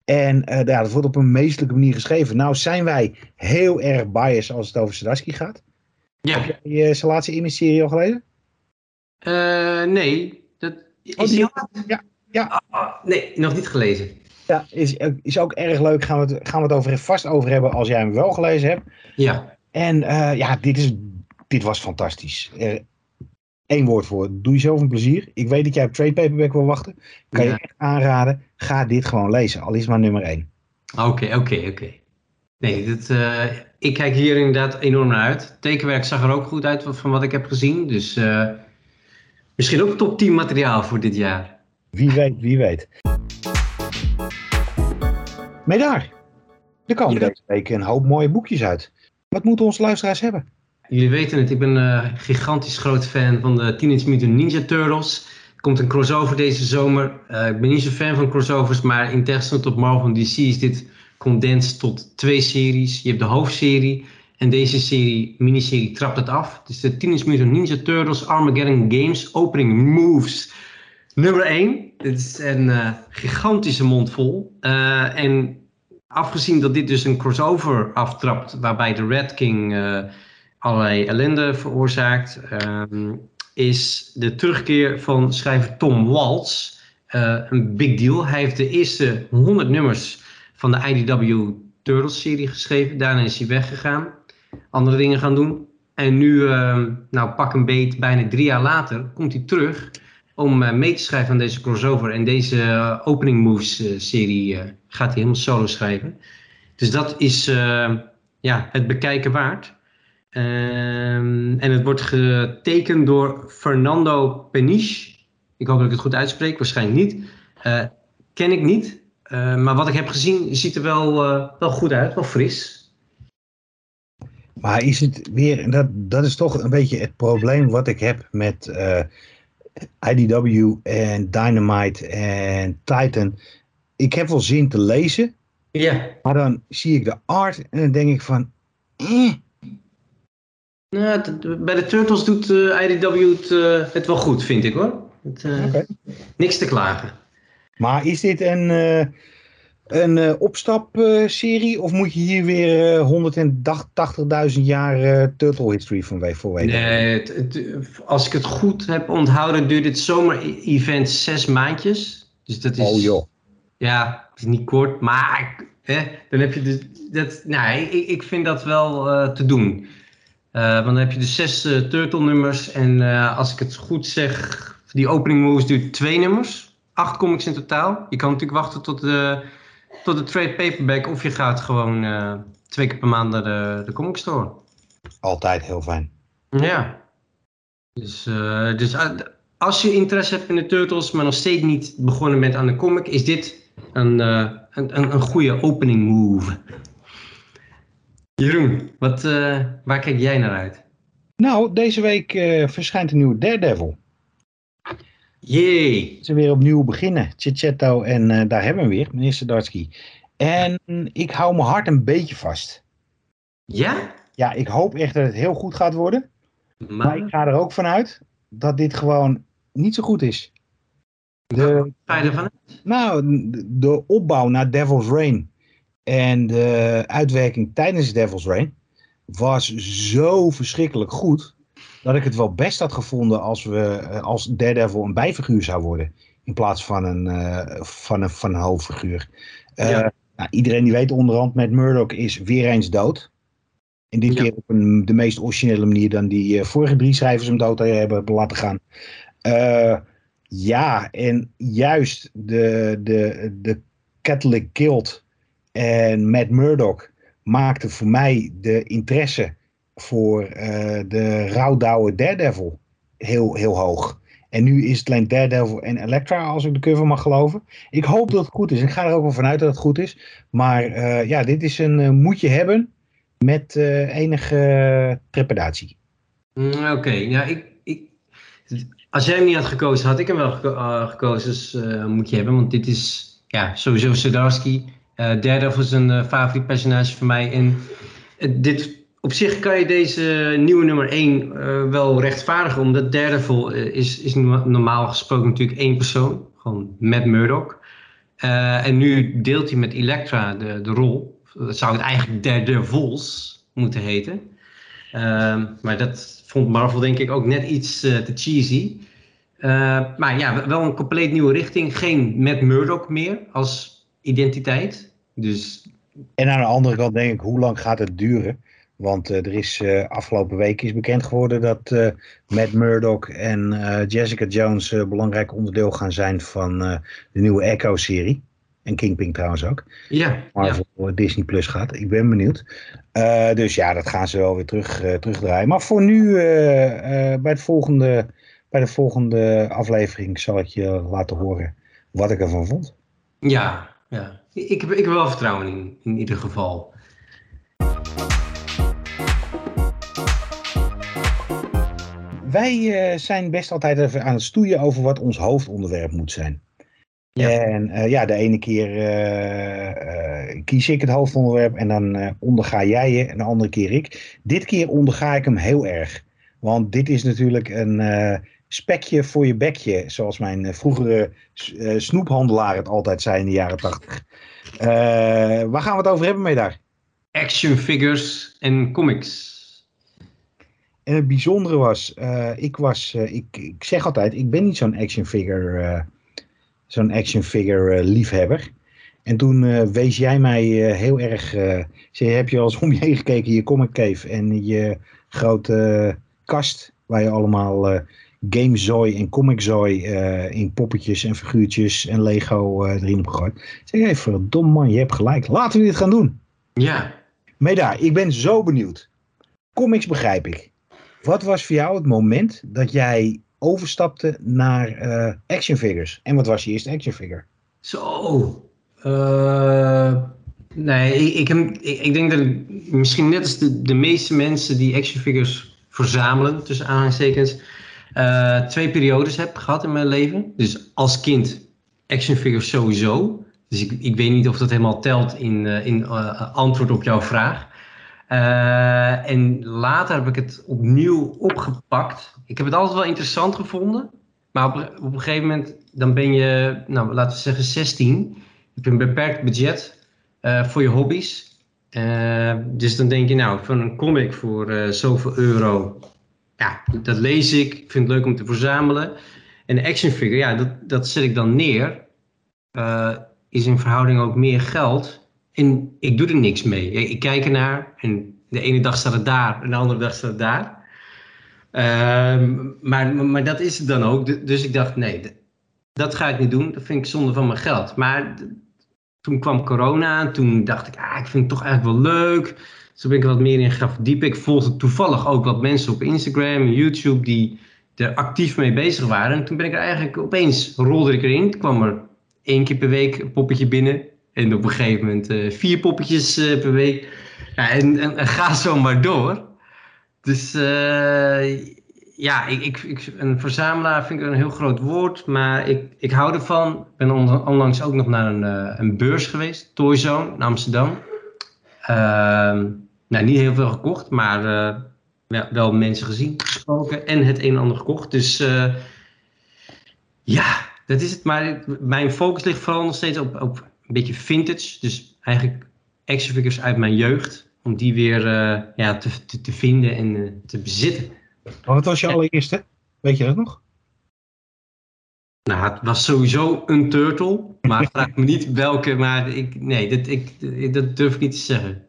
En uh, ja, dat wordt op een meestelijke manier geschreven. Nou zijn wij heel erg biased als het over Sadaski gaat. Ja. Heb jij je Salatie in serie al gelezen? Uh, nee. Dat, is oh, die, ja, ja. Oh, nee, nog niet gelezen. Ja, is, is ook erg leuk. Gaan we het, gaan we het over, vast over hebben als jij hem wel gelezen hebt. Ja. En uh, ja, dit, is, dit was fantastisch. Eén woord voor. Doe jezelf een plezier. Ik weet dat jij op trade paperback wil wachten. Kan ja. je echt aanraden. Ga dit gewoon lezen. Al is maar nummer één. Oké, oké, oké. Nee, dit, uh, ik kijk hier inderdaad enorm naar uit. Tekenwerk zag er ook goed uit van wat ik heb gezien. Dus uh, Misschien ook top 10 materiaal voor dit jaar. Wie weet, wie weet. Maar daar. Er komen Ja. deze week een hoop mooie boekjes uit. Wat moeten onze luisteraars hebben? Jullie weten het, ik ben een gigantisch groot fan van de Teenage Mutant Ninja Turtles. Er komt een crossover deze zomer. Eh, ik ben niet zo fan van crossovers, maar in tegenstelling tot Marvel DC is dit condensed tot twee series. Je hebt de hoofdserie en deze serie, miniserie, trapt het af. Het is de Teenage Mutant Ninja Turtles Armageddon Games Opening Moves. Nummer 1. Dit is een eh, gigantische mond vol. Eh, en afgezien dat dit dus een crossover aftrapt, waarbij de Red King eh, allerlei ellende veroorzaakt, ehm, is de terugkeer van schrijver Tom Waltz een big deal. Hij heeft de eerste 100 nummers van de IDW Turtles-serie geschreven. Daarna is hij weggegaan, andere dingen gaan doen. En nu, ehm, nou pak een beet, bijna drie jaar later, komt hij terug om eh, mee te schrijven aan deze crossover. En deze eh, Opening Moves-serie eh, gaat hij helemaal solo schrijven. Dus dat is eh, ja, het bekijken waard. Ehm, en het wordt getekend door Fernando Peniche. Ik hoop dat ik het goed uitspreek, waarschijnlijk niet. Ken ik niet. Eh, maar wat ik heb gezien ziet er wel, eh, wel goed uit, wel fris. Maar is het weer, dat, dat is toch een beetje het probleem wat ik heb met eh, IDW en Dynamite en Titan. Ik heb wel zin te lezen, Ja, maar dan zie ik de art en dan denk ik van, eh, nou, bij de Turtles doet IDW het, het wel goed, vind ik hoor. Het. Niks te klagen. Maar is dit een, eh een eh, opstapserie of moet je hier weer eh, 180.000 jaar eh, Turtle History van we- voor weten? Nee, het, het- als ik het goed heb onthouden, duurt dit zomer-event zes maandjes. Dus dat is. Oh joh. Ja, het is niet kort, maar hè, dan heb je dus. Dat, nou, ik, ik vind dat wel te doen. Want dan heb je dus zes eh, Turtle-nummers. En eh, als ik het goed zeg, die opening moves duurt twee nummers. Acht comics in totaal. Je kan natuurlijk wachten tot de, tot de trade paperback. Of je gaat gewoon eh, twee keer per maand naar de, de comic store. Altijd heel fijn. Ja. Dus, eh, dus eh, als je interesse hebt in de Turtles, maar nog steeds niet begonnen bent aan de comic, is dit een, eh, een, een, een goede opening move. Jeroen, wat, eh, waar kijk jij naar uit? Nou, deze week eh, verschijnt een nieuwe Daredevil. Jee. Ze weer opnieuw beginnen. Chichetto en eh, daar hebben we weer, meneer Sadarsky. En ik hou mijn hart een beetje vast. Ja? Ja, ik hoop echt dat het heel goed gaat worden. Maar ik ga er ook vanuit dat dit gewoon niet zo goed is. De, ga je ervan uit? nou, de- de opbouw naar Devil's Reign en de uitwerking tijdens Devil's Reign was zo verschrikkelijk goed dat ik het wel best had gevonden als, we, eh, als Daredevil een bijfiguur zou worden in plaats van een, eh, van een, van een hoofdfiguur. Eh, Ja. nou, iedereen die weet onderhand met Murdoch is weer eens dood. En dit Ja. keer op een, de meest originele manier dan die vorige drie schrijvers hem dood hebben laten gaan. Ja, en juist de, de, de Catholic Guild en Matt Murdock maakte voor mij de interesse voor eh, de rouwdouwe Daredevil heel, heel hoog. En nu is het alleen Daredevil en Elektra, als ik de cover mag geloven. Ik hoop dat het goed is. Ik ga er ook wel vanuit dat het goed is. Maar eh, ja, dit is een eh, moet je hebben met enige trepidatie. Mm, Oké, ja, ik, ik, als jij hem niet had gekozen, had ik hem wel geko- gekozen. Dus moet je hebben, want dit is ja, sowieso. Eh Daredevil is een favoriet personage voor mij. En dit, op zich kan je deze nieuwe nummer 1 wel rechtvaardigen, omdat Daredevil eh, is, is no- normaal gesproken natuurlijk één persoon, gewoon Matt Murdock. Eh, en nu deelt hij met Elektra de, de rol. Dat zou het eigenlijk Daredevils moeten heten. Ehm, maar dat vond Marvel denk ik ook net iets eh, te cheesy. Eh, maar ja, wel een compleet nieuwe richting. Geen Matt Murdock meer als identiteit. Dus En aan de andere kant denk ik, hoe lang gaat het duren? Want eh, er is eh, afgelopen week is bekend geworden dat eh Matt Murdock en Jessica Jones een belangrijk onderdeel gaan zijn van de nieuwe Echo-serie. En Kingpin trouwens ook. ja, ja. Maar voor Disney Plus gaat. Ik ben benieuwd. Dus ja, dat gaan ze wel weer terug, terugdraaien. Maar voor nu, bij het volgende bij de volgende aflevering zal ik je laten horen wat ik ervan vond. Ja, ja. Ik, heb, ik heb wel vertrouwen in, in ieder geval. Wij uh, zijn best altijd even aan het stoeien over wat ons hoofdonderwerp moet zijn. Ja. En uh, ja, de ene keer uh, kies ik het hoofdonderwerp en dan onderga jij je en de andere keer ik. Dit keer onderga ik hem heel erg. Want dit is natuurlijk een spekje voor je bekje, zoals mijn vroegere snoephandelaar het altijd zei in de jaren tachtig. waar gaan we het over hebben, mee daar? Action figures en comics. En het bijzondere was, ik was, ik, ik zeg altijd, ik ben niet zo'n action figure zo'n action figure liefhebber. En toen wees jij mij heel erg. Zei, heb je al eens <laughs> om je heen gekeken in je comic cave en je grote kast. Waar je allemaal gamezooi en comiczooi in poppetjes en figuurtjes en Lego erin hebt gegooid. Zeg hey, verdomme man, je hebt gelijk. Laten we dit gaan doen. Ja. Meda, ik ben zo benieuwd. Comics begrijp ik. Wat was voor jou het moment dat jij overstapte naar uh, action figures. En wat was je eerste action figure? Zo. Uh, nee, ik, heb, ik, denk dat ik misschien net als de, de meeste mensen die action figures verzamelen, tussen aanhalingstekens, uh, twee periodes heb gehad in mijn leven. Dus als kind action figures sowieso. Dus ik, ik weet niet of dat helemaal telt in, in antwoord op jouw vraag. Uh, en later heb ik het opnieuw opgepakt. Ik heb het altijd wel interessant gevonden. Maar op, een gegeven moment, dan ben je, nou, laten we zeggen 16. Je hebt een beperkt budget uh, voor je hobby's. Uh, dus dan denk je, nou, van een comic voor zoveel euro. Ja, dat lees ik. Ik vind het leuk om te verzamelen. En de action figure, ja, dat, dat zet ik dan neer. is in verhouding ook meer geld. En ik doe er niks mee. Ik, kijk ernaar en de ene dag staat het daar en de andere dag staat het daar. Uh, maar, maar dat is het dan ook. Dus ik dacht, nee, dat ga ik niet doen. Dat vind ik zonde van mijn geld. Maar toen kwam corona en toen dacht ik, ah, ik vind het toch eigenlijk wel leuk. Zo ben ik wat meer in gaan verdiepen. Ik volgde toevallig ook wat mensen op Instagram en YouTube die er actief mee bezig waren. En toen ben ik er eigenlijk opeens, rolde ik erin. Toen kwam er één keer per week een poppetje binnen. En op een gegeven moment uh, vier poppetjes uh, per week. Ja, en, en, ga zo maar door. Dus uh, ja, ik, ik, ik, een verzamelaar vind ik een heel groot woord. Maar ik, ik hou ervan. Ik ben onlangs ook nog naar een, een beurs geweest. Toyzone in Amsterdam. Ehm, nou, niet heel veel gekocht. Maar wel, wel, mensen gezien, gesproken. En het een en ander gekocht. Dus ja, dat is het. Maar mijn focus ligt vooral nog steeds op, op een beetje vintage. Dus eigenlijk action figures uit mijn jeugd. Om die weer uh, ja, te, te, te, vinden en uh, te bezitten. wat was je allereerste? Weet je dat nog? Nou, het was sowieso een turtle. Maar <laughs> vraag me niet welke. Maar ik, nee, dat, ik, dat durf ik niet te zeggen.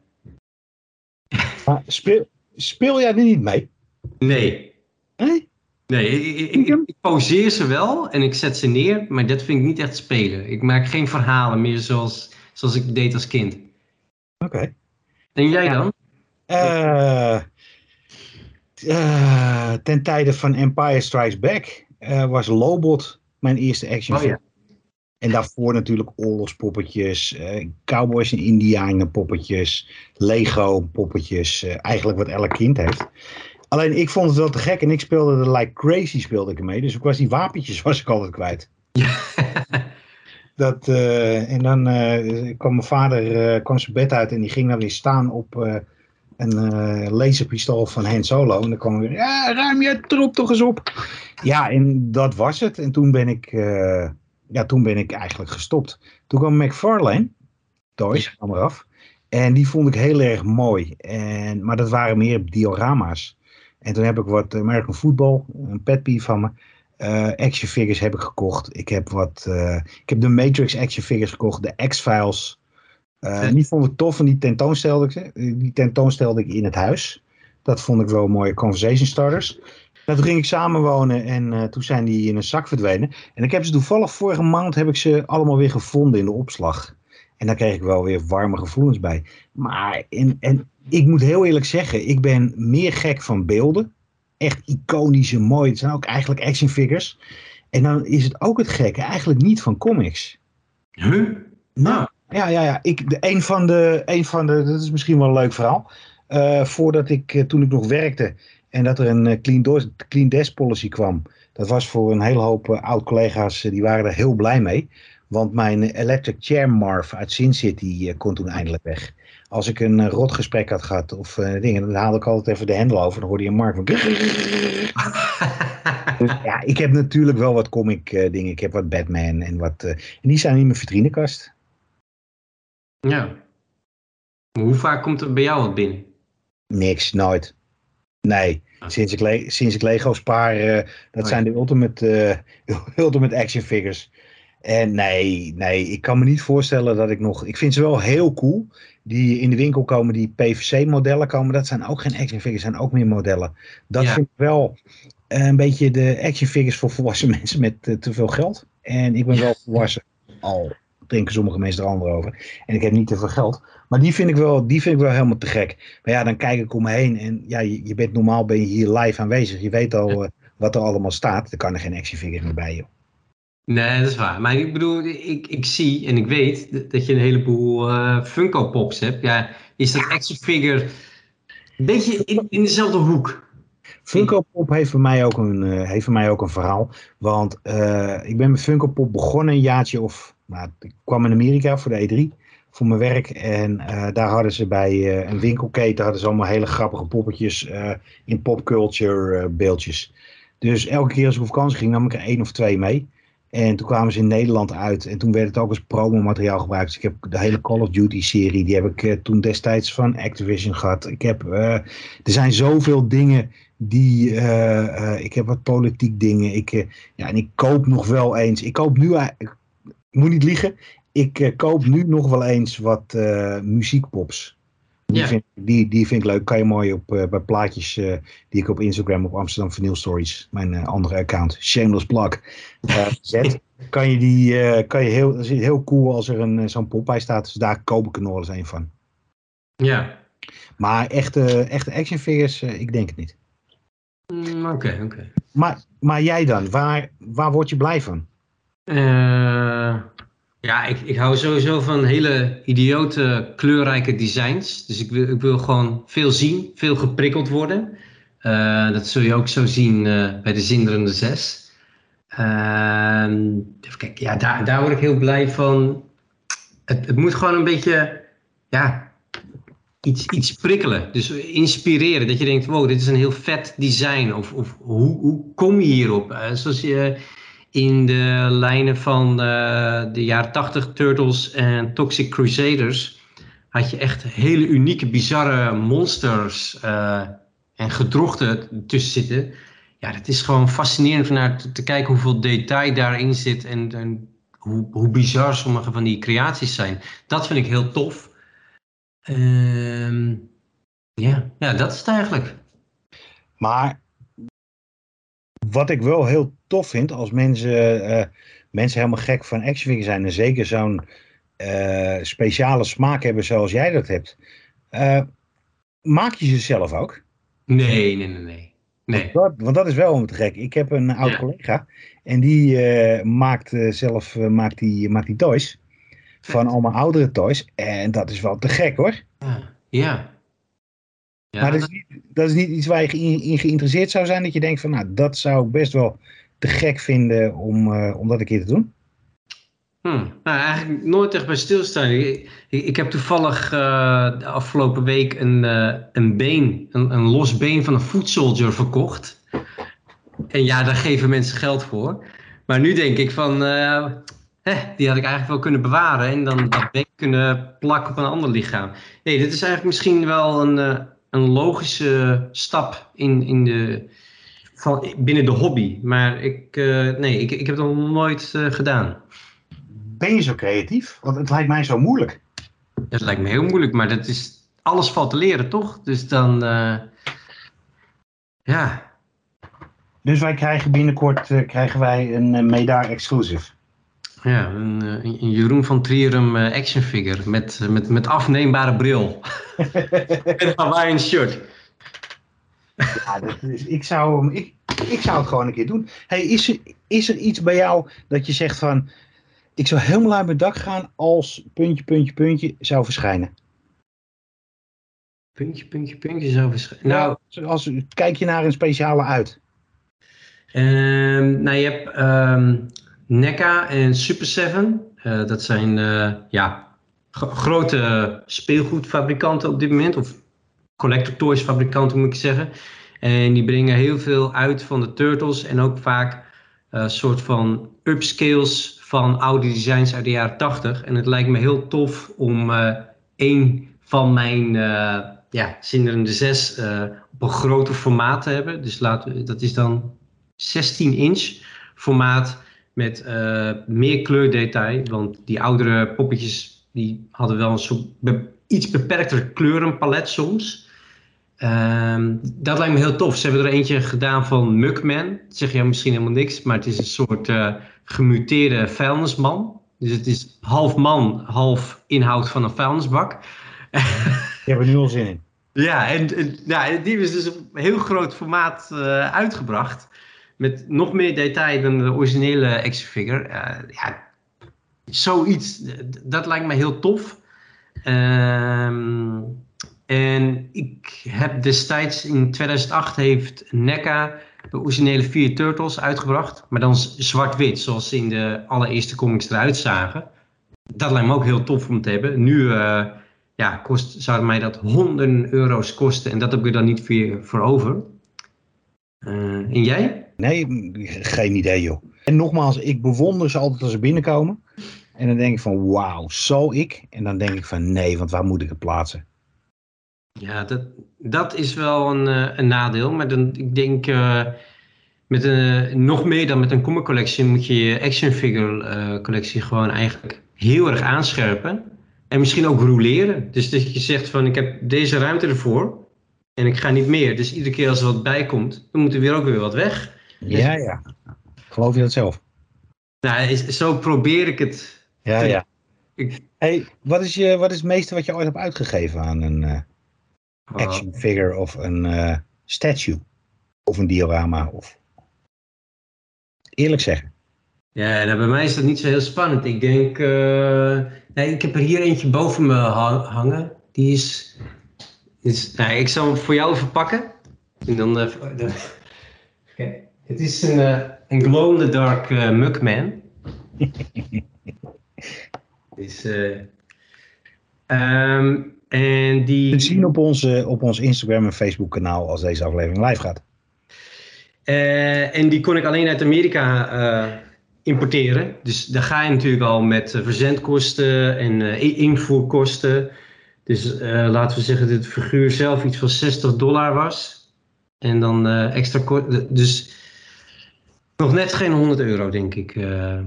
Maar speel, speel jij er niet mee? Nee. Nee? Ik, ik, ik, pauzeer ze wel en ik zet ze neer, maar dat vind ik niet echt spelen. Ik maak geen verhalen meer zoals, zoals ik deed als kind. Oké. En jij dan? Uh, uh, ten tijde van Empire Strikes Back uh, was Lobot mijn eerste actionfilm. Oh, ja. En daarvoor natuurlijk oorlogspoppetjes, cowboys en indianen poppetjes, Lego poppetjes, eigenlijk wat elk kind heeft. Alleen ik vond het wel te gek en ik speelde er like crazy speelde ik ermee. Dus ik was die wapentjes <laughs> was ik altijd kwijt. Ja. Dat, uh, en dan uh, kwam mijn vader uh, kwam zijn bed uit en die ging dan weer staan op een laserpistool van Han Solo. En dan kwam weer, ja, ruim je troep toch eens op. Ja, en dat was het. En toen ben ik, ja, toen ben ik eigenlijk gestopt. Toen kwam McFarlane, Toys, kwam eraf. En die vond ik heel erg mooi. En, maar dat waren meer diorama's. En toen heb ik wat American Football, een pet peeve van me. Uh, action figures heb ik gekocht. Ik heb wat. Uh, ik heb de Matrix action figures gekocht. De X-Files. Uh, die vond ik tof en die tentoonstelde ik. Die tentoonstelde ik in het huis. Dat vond ik wel mooie conversation starters. Toen ging ik samenwonen en toen zijn die in een zak verdwenen. En ik heb ze toevallig vorige maand heb ik ze allemaal weer gevonden in de opslag. En daar kreeg ik wel weer warme gevoelens bij. Maar en, en ik moet heel eerlijk zeggen, ik ben meer gek van beelden echt iconische, mooi. Het zijn ook eigenlijk action figures. En dan is het ook het gekke, eigenlijk niet van comics. Huh? Nou, ja, ja, ja. Ik, de, een, van de, een van de, dat is misschien wel een leuk verhaal. Uh, voordat ik, uh, toen ik nog werkte en dat er een uh, clean, door, clean desk policy kwam. Dat was voor een hele hoop oud-collega's, die waren er heel blij mee. Want mijn electric chair Marv uit Sin City kon toen eindelijk weg. Als ik een rot gesprek had gehad of dingen, dan haalde ik altijd even de hendel over. Dan hoorde je een Marv van... <laughs> dus, ja, ik heb natuurlijk wel wat comic dingen. Ik heb wat Batman en wat... en die zijn in mijn vitrinekast. Ja. Maar hoe vaak komt er bij jou wat binnen? Niks, nooit. Nee, ah. sinds, ik sinds ik Lego spaar, uh, dat oh, zijn de ultimate, uh, <laughs> ultimate action figures. En nee, nee, ik kan me niet voorstellen dat ik nog... Ik vind ze wel heel cool. Die in de winkel komen, die PVC-modellen komen. Dat zijn ook geen action figures, zijn ook meer modellen. Dat vind ik wel een beetje de action figures voor volwassen <laughs> mensen met uh, te veel geld. En ik ben wel volwassen al denken sommige mensen er anders over. En ik heb niet te veel geld. Maar die vind ik wel, die vind ik wel helemaal te gek. Maar ja, dan kijk ik om me heen. En ja, je, je bent normaal ben je hier live aanwezig. Je weet al uh, wat er allemaal staat. Er kan er geen action figures meer bij, joh. Nee, dat is waar. Maar ik bedoel, ik, ik zie en ik weet dat je een heleboel uh, Funko Pops hebt. Ja, is dat action figure een beetje in, in dezelfde hoek? Funko Pop heeft voor mij ook een, uh, heeft voor mij ook een verhaal. Want uh, ik ben met Funko Pop begonnen een jaartje of maar ik kwam in Amerika voor de E3 voor mijn werk. En uh, daar hadden ze bij uh, een winkelketen hadden ze allemaal hele grappige poppetjes uh, in popculture beeldjes. Dus elke keer als ik op vakantie ging, nam ik er één of twee mee. En toen kwamen ze in Nederland uit. En toen werd het ook als promomateriaal gebruikt. Dus ik heb de hele Call of Duty serie, die heb ik toen destijds van Activision gehad. Ik heb, er zijn zoveel dingen die, ik heb wat politiek dingen. Ik, ja, en ik koop nog wel eens. Ik koop nu, ik moet niet liegen, ik koop nu nog wel eens wat muziekpops. Die, ja. vind, die, die vind ik leuk. Kan je mooi op uh, bij plaatjes die ik op Instagram op Amsterdam Vinyl Stories, mijn andere account, Shameless Plug, <laughs> zet. kan je die, kan je heel, dat is heel cool als er een zo'n pop bij staat. Dus daar koop ik er nog wel eens een van. Ja. Maar echte, echte action figures, ik denk het niet. Oké, mm, oké. Okay, okay. maar, maar jij dan, waar, waar word je blij van? Uh, ja, ik, ik hou sowieso van hele idiote, kleurrijke designs. Dus ik wil, ik wil gewoon veel zien, veel geprikkeld worden. Uh, dat zul je ook zo zien uh, bij de Zinderende Zes. Ehm, even kijken, ja, daar, daar word ik heel blij van. Het, het moet gewoon een beetje, ja, iets, iets prikkelen. Dus inspireren. Dat je denkt, wow, dit is een heel vet design. Of, of hoe, hoe kom je hierop? zoals je in de lijnen van uh, de jaren 80 Turtles en Toxic Crusaders had je echt hele unieke, bizarre monsters uh, en gedrochten tussen zitten. Ja, dat is gewoon fascinerend om naar te, kijken hoeveel detail daarin zit en, en hoe, hoe, bizar sommige van die creaties zijn. Dat vind ik heel tof. Uh, ja, ja, dat is het eigenlijk. Maar wat ik wel heel tof vind, als mensen, uh, mensen helemaal gek van action figures zijn en zeker zo'n uh, speciale smaak hebben zoals jij dat hebt, uh, maak je ze zelf ook? Nee, nee, nee, nee. nee. Want, dat, want dat is wel om te gek. Ik heb een oud ja. collega en die maakt zelf maakt die, maakt die toys van allemaal oudere toys en dat is wel te gek hoor. Ja, ja. Ja, maar dat is, niet, dat is niet iets waar je in, in, geïnteresseerd zou zijn. Dat je denkt van nou dat zou ik best wel te gek vinden om, uh, om dat een keer te doen. Hmm. Nou, eigenlijk nooit echt bij stilstaan. Ik, ik, ik heb toevallig uh, de afgelopen week een, uh, een been, een, een los been van een foot soldier verkocht. En ja, daar geven mensen geld voor. Maar nu denk ik van, hè, die had ik eigenlijk wel kunnen bewaren en dan dat been kunnen plakken op een ander lichaam. Nee, dit is eigenlijk misschien wel een, een logische stap in, in de, van, binnen de hobby. Maar ik, uh, nee, ik, ik heb het nog nooit uh, gedaan. Ben je zo creatief? Want het lijkt mij zo moeilijk. Het lijkt me heel moeilijk, maar dat is, alles valt te leren, toch? Dus dan, uh, ja. Dus wij krijgen binnenkort krijgen wij een Medar exclusive. Ja, een, een, Jeroen van Trierum action figure met, met, met afneembare bril. <laughs> en een Hawaiian shirt. Ja, dat is, ik, zou, hem- ik, ik zou het gewoon een keer doen. Hey, is, er, is er iets bij jou dat je zegt van... Ik zou helemaal uit mijn dak gaan als puntje, puntje, puntje zou verschijnen? Puntje, puntje, puntje zo verschijnen. Nou, Als, kijk je naar een speciale uit. Ehm, nou, je hebt ehm NECA en Super 7. Eh, dat zijn eh, ja, gro- grote speelgoedfabrikanten op dit moment. Of collector toys fabrikanten moet ik zeggen. En die brengen heel veel uit van de Turtles. En ook vaak een soort van upscales van oude designs uit de jaren 80. En het lijkt me heel tof om eh één van mijn eh ja, zinderende zes eh, op een groter formaat te hebben. Dus laten dat is dan 16 inch formaat met eh, meer kleurdetail. Want die oudere poppetjes die hadden wel een soort be- iets beperkter kleurenpalet soms. Ehm, dat lijkt me heel tof. Ze hebben er eentje gedaan van Mugman. Dat zeg je misschien helemaal niks, maar het is een soort eh, gemuteerde vuilnisman. Dus het is half man, half inhoud van een vuilnisbak. Je hebt er nu al zin in. <laughs> Ja, en, en ja, die is dus op een heel groot formaat eh, uitgebracht. Met nog meer detail dan de originele action figure. Eh, ja, zoiets, dat lijkt me heel tof. Ehm, en ik heb destijds in 2008 heeft NECA de originele vier Turtles uitgebracht. Maar dan zwart-wit, zoals ze in de allereerste comics eruit zagen. Dat lijkt me ook heel tof om te hebben. Nu eh, ja, kost, zou mij dat honderden euro's kosten. En dat heb ik er dan niet voor, voor over. Eh, en jij? Nee, geen idee joh. En nogmaals, ik bewonder ze altijd als ze binnenkomen. En dan denk ik van wauw, zal ik? En dan denk ik van nee, want waar moet ik het plaatsen? Ja, dat, dat is wel een, eh, een nadeel. Maar dan, ik denk, eh, met een, nog meer dan met een comic collectie moet je je action figure collectie gewoon eigenlijk heel erg aanscherpen. En misschien ook roleren. Dus dat je zegt van ik heb deze ruimte ervoor. En ik ga niet meer. Dus iedere keer als er wat bij komt, dan moet er weer ook weer wat weg. Ja, ja. Geloof je dat zelf? Nou, zo probeer ik het. Ja, te- ja. Ik, Hey, wat is, je, wat is het meeste wat je ooit hebt uitgegeven aan een Oh. action figure of een eh, statue? Of een diorama? Of... Eerlijk zeggen. Ja, nou, bij mij is dat niet zo heel spannend. Ik denk, eh, nee, ik heb er hier eentje boven me ha- hangen. Die is, is nou, ik zal hem voor jou even pakken. En dan, <laughs> Kijk, het is een, eh, een glow in the dark eh, Mugman. <laughs> dus, eh, ehm, en die... Te zien op, onze, op ons Instagram en Facebook kanaal als deze aflevering live gaat. En die kon ik alleen uit Amerika importeren. Dus daar ga je natuurlijk al met verzendkosten en invoerkosten. Dus laten we zeggen dat het figuur zelf iets van 60 dollar was. En dan extra kosten. Dus nog net geen 100 euro, denk ik. eh.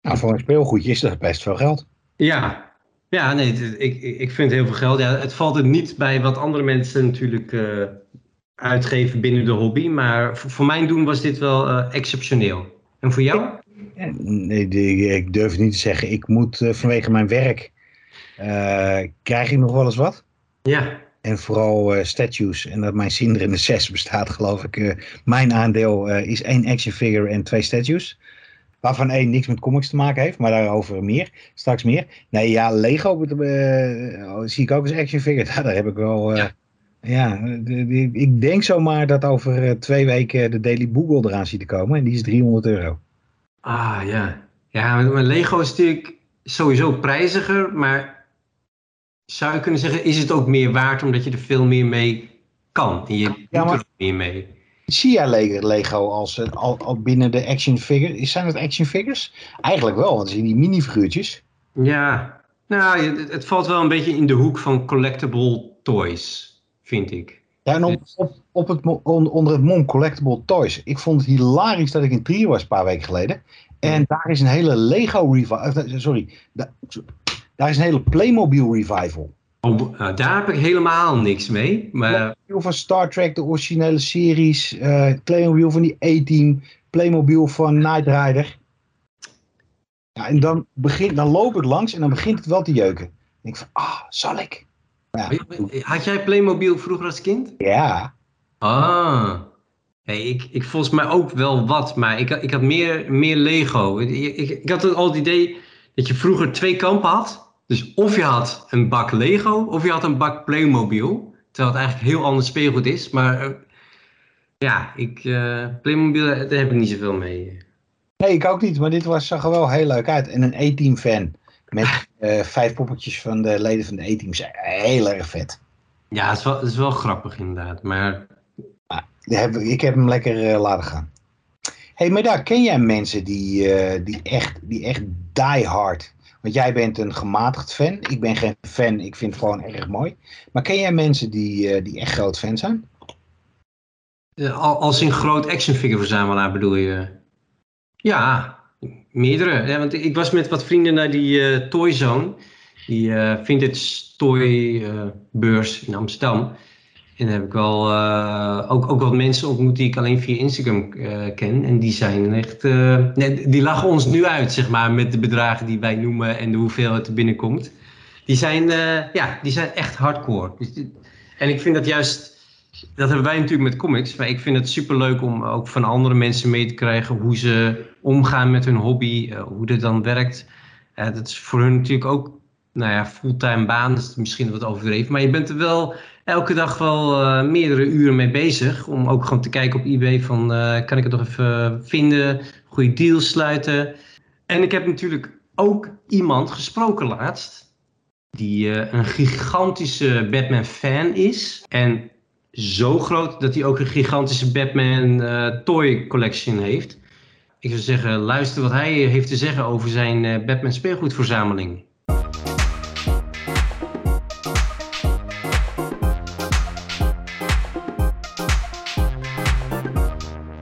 Nou, voor een speelgoedje is dat best veel geld. Ja, ja nee, ik, ik vind heel veel geld. Ja, het valt er niet bij wat andere mensen natuurlijk eh, uitgeven binnen de hobby. Maar voor, voor mijn doen was dit wel eh, exceptioneel. En voor jou? Nee, ik durf niet te zeggen. Ik moet vanwege mijn werk. krijg ik nog wel eens wat. Ja, En vooral eh, statues. En dat mijn Cinder in de 6 bestaat, geloof ik. eh, mijn aandeel eh, is één action figure en twee statues. Waarvan één niks met comics te maken heeft, maar daarover meer. Straks meer. Nee, ja, Lego eh, zie ik ook als action figure. Ja, <laughs> daar heb ik wel. ja, de- ik denk zomaar dat over twee weken de Daily Google eraan ziet te komen. En die is 300 euro. ah ja. Ja, maar Lego is natuurlijk sowieso prijziger, maar zou je kunnen zeggen, is het ook meer waard omdat je er veel meer mee kan? En je doet Ja, maar- er meer mee. Zie jij Le- Lego als, eh, al, al binnen de action figure? Zijn het action figures? Eigenlijk wel, want zie die minifiguurtjes. Ja, nou, het, het valt wel een beetje in de hoek van collectible toys, vind ik. Ja, en op, op, op het, on- onder het mom Collectible Toys. Ik vond het hilarisch dat ik in Trio was een paar weken geleden. En daar is een hele Lego revival. Sorry. Da- daar is een hele Playmobil revival. Oh, nou, daar heb ik helemaal niks mee. Maar Playmobil van Star Trek, de originele series. eh, Playmobil van die A-Team. Playmobil van Knight Rider. Ja, en dan, begin, dan loop ik langs en dan begint het wel te jeuken. Dan denk ik van, ah, zal ik? Ja, had jij Playmobil vroeger als kind? ja. Ah. Hey, ik, ik volgens mij ook wel wat, maar ik, ik had meer, meer Lego. Ik, ik, ik had al het idee dat je vroeger twee kampen had. Dus of je had een bak Lego of je had een bak Playmobil. Terwijl het eigenlijk heel ander speelgoed is. Maar uh, ja, ik, uh, Playmobil, daar heb ik niet zoveel mee. Nee, ik ook niet, maar dit was, zag er wel heel leuk uit. En een E-team fan. Met uh, <laughs> vijf poppetjes van de leden van de E-team. Heel erg vet. Ja, het is, wel, het is wel grappig inderdaad. Maar ik heb hem lekker laten gaan. hey, maar daar ken jij mensen die, die, echt, die echt die hard. Want jij bent een gematigd fan. Ik ben geen fan. Ik vind het gewoon erg mooi. Maar ken jij mensen die, uh, die echt groot fan zijn? Als in groot action figure verzamelaar bedoel je? Ja, meerdere. Ja, want ik was met wat vrienden naar die Toy Zone. Die vintage toy beurs in Amsterdam. En heb ik wel uh, ook, ook wat mensen ontmoet die ik alleen via Instagram uh, ken. En die zijn echt. Uh, nee, die lachen ons nu uit, zeg maar, met de bedragen die wij noemen en de hoeveelheid er binnenkomt. Die zijn, ja, die zijn echt hardcore. Dus, en ik vind dat juist. Dat hebben wij natuurlijk met comics. Maar ik vind het superleuk om ook van andere mensen mee te krijgen hoe ze omgaan met hun hobby, hoe dat dan werkt. dat is voor hun natuurlijk ook nou ja, fulltime baan, is misschien wat overdreven. Maar je bent er wel elke dag wel uh, meerdere uren mee bezig. Om ook gewoon te kijken op eBay van uh, kan ik het nog even vinden, goede deals sluiten. En ik heb natuurlijk ook iemand gesproken laatst. Die uh, een gigantische Batman fan is. En zo groot dat hij ook een gigantische Batman toy collection heeft. Ik zou zeggen, luister wat hij heeft te zeggen over zijn Batman speelgoedverzameling.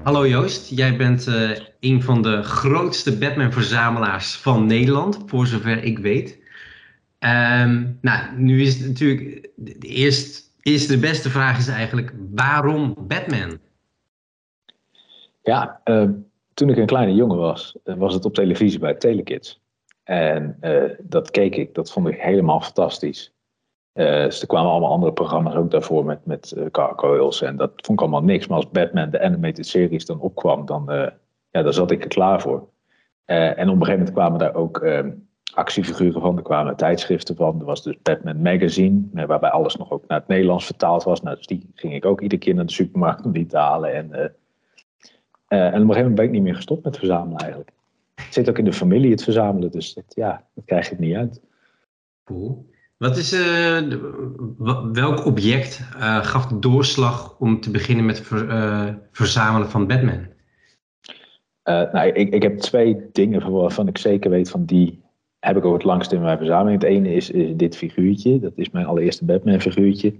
Hallo Joost, jij bent uh, een van de grootste Batman-verzamelaars van Nederland, voor zover ik weet. Um, nou, nu is het natuurlijk, de eerste, de beste vraag is eigenlijk, waarom Batman? Ja, uh, toen ik een kleine jongen was, eh, was het op televisie bij Telekids. En uh, dat keek ik, dat vond ik helemaal fantastisch. Uh, dus er kwamen allemaal andere programma's ook daarvoor met, met uh. En dat vond ik allemaal niks. Maar als Batman, de animated series, dan opkwam, dan, uh, ja, dan zat ik er klaar voor. en op een gegeven moment kwamen daar ook ehm, actiefiguren van. Er kwamen tijdschriften van. Er was dus Batman Magazine, waarbij alles nog ook naar het Nederlands vertaald was. Nou, dus die ging ik ook iedere keer naar de supermarkt om die te halen. En, en op een gegeven moment ben ik niet meer gestopt met verzamelen eigenlijk. Het zit ook in de familie, het verzamelen. Dus ja, dat krijg je het niet uit. Cool. Wat is, uh, welk object uh, gaf de doorslag om te beginnen met het uh, verzamelen van Batman? nou, ik, ik heb twee dingen waarvan ik zeker weet van die heb ik ook het langst in mijn verzameling. Het ene is, is dit figuurtje, dat is mijn allereerste Batman figuurtje.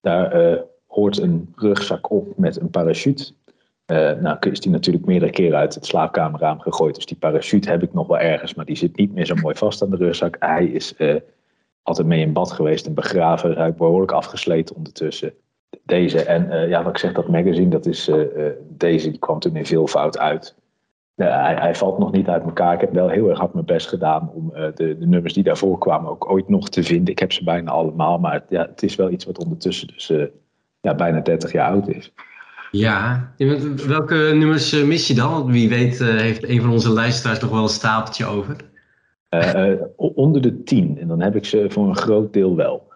Daar hoort een rugzak op met een parachute. nou is die natuurlijk meerdere keren uit het slaapkamerraam gegooid. Dus die parachute heb ik nog wel ergens, maar die zit niet meer zo mooi vast aan de rugzak. Hij is altijd mee in bad geweest en begraven. Hij behoorlijk afgesleten ondertussen. Deze en uh, ja, wat ik zeg, dat magazine, dat is uh, uh, deze, die kwam toen in veel fout uit. Hij, hij, valt nog niet uit elkaar. Ik heb wel heel erg hard mijn best gedaan om de, de, nummers die daarvoor kwamen ook ooit nog te vinden. Ik heb ze bijna allemaal, maar ja, het is wel iets wat ondertussen dus ja, bijna 30 jaar oud is. Ja, welke nummers mis je dan? Wie weet heeft een van onze luisteraars nog wel een stapeltje over. Uh, onder de tien. En dan heb ik ze voor een groot deel wel.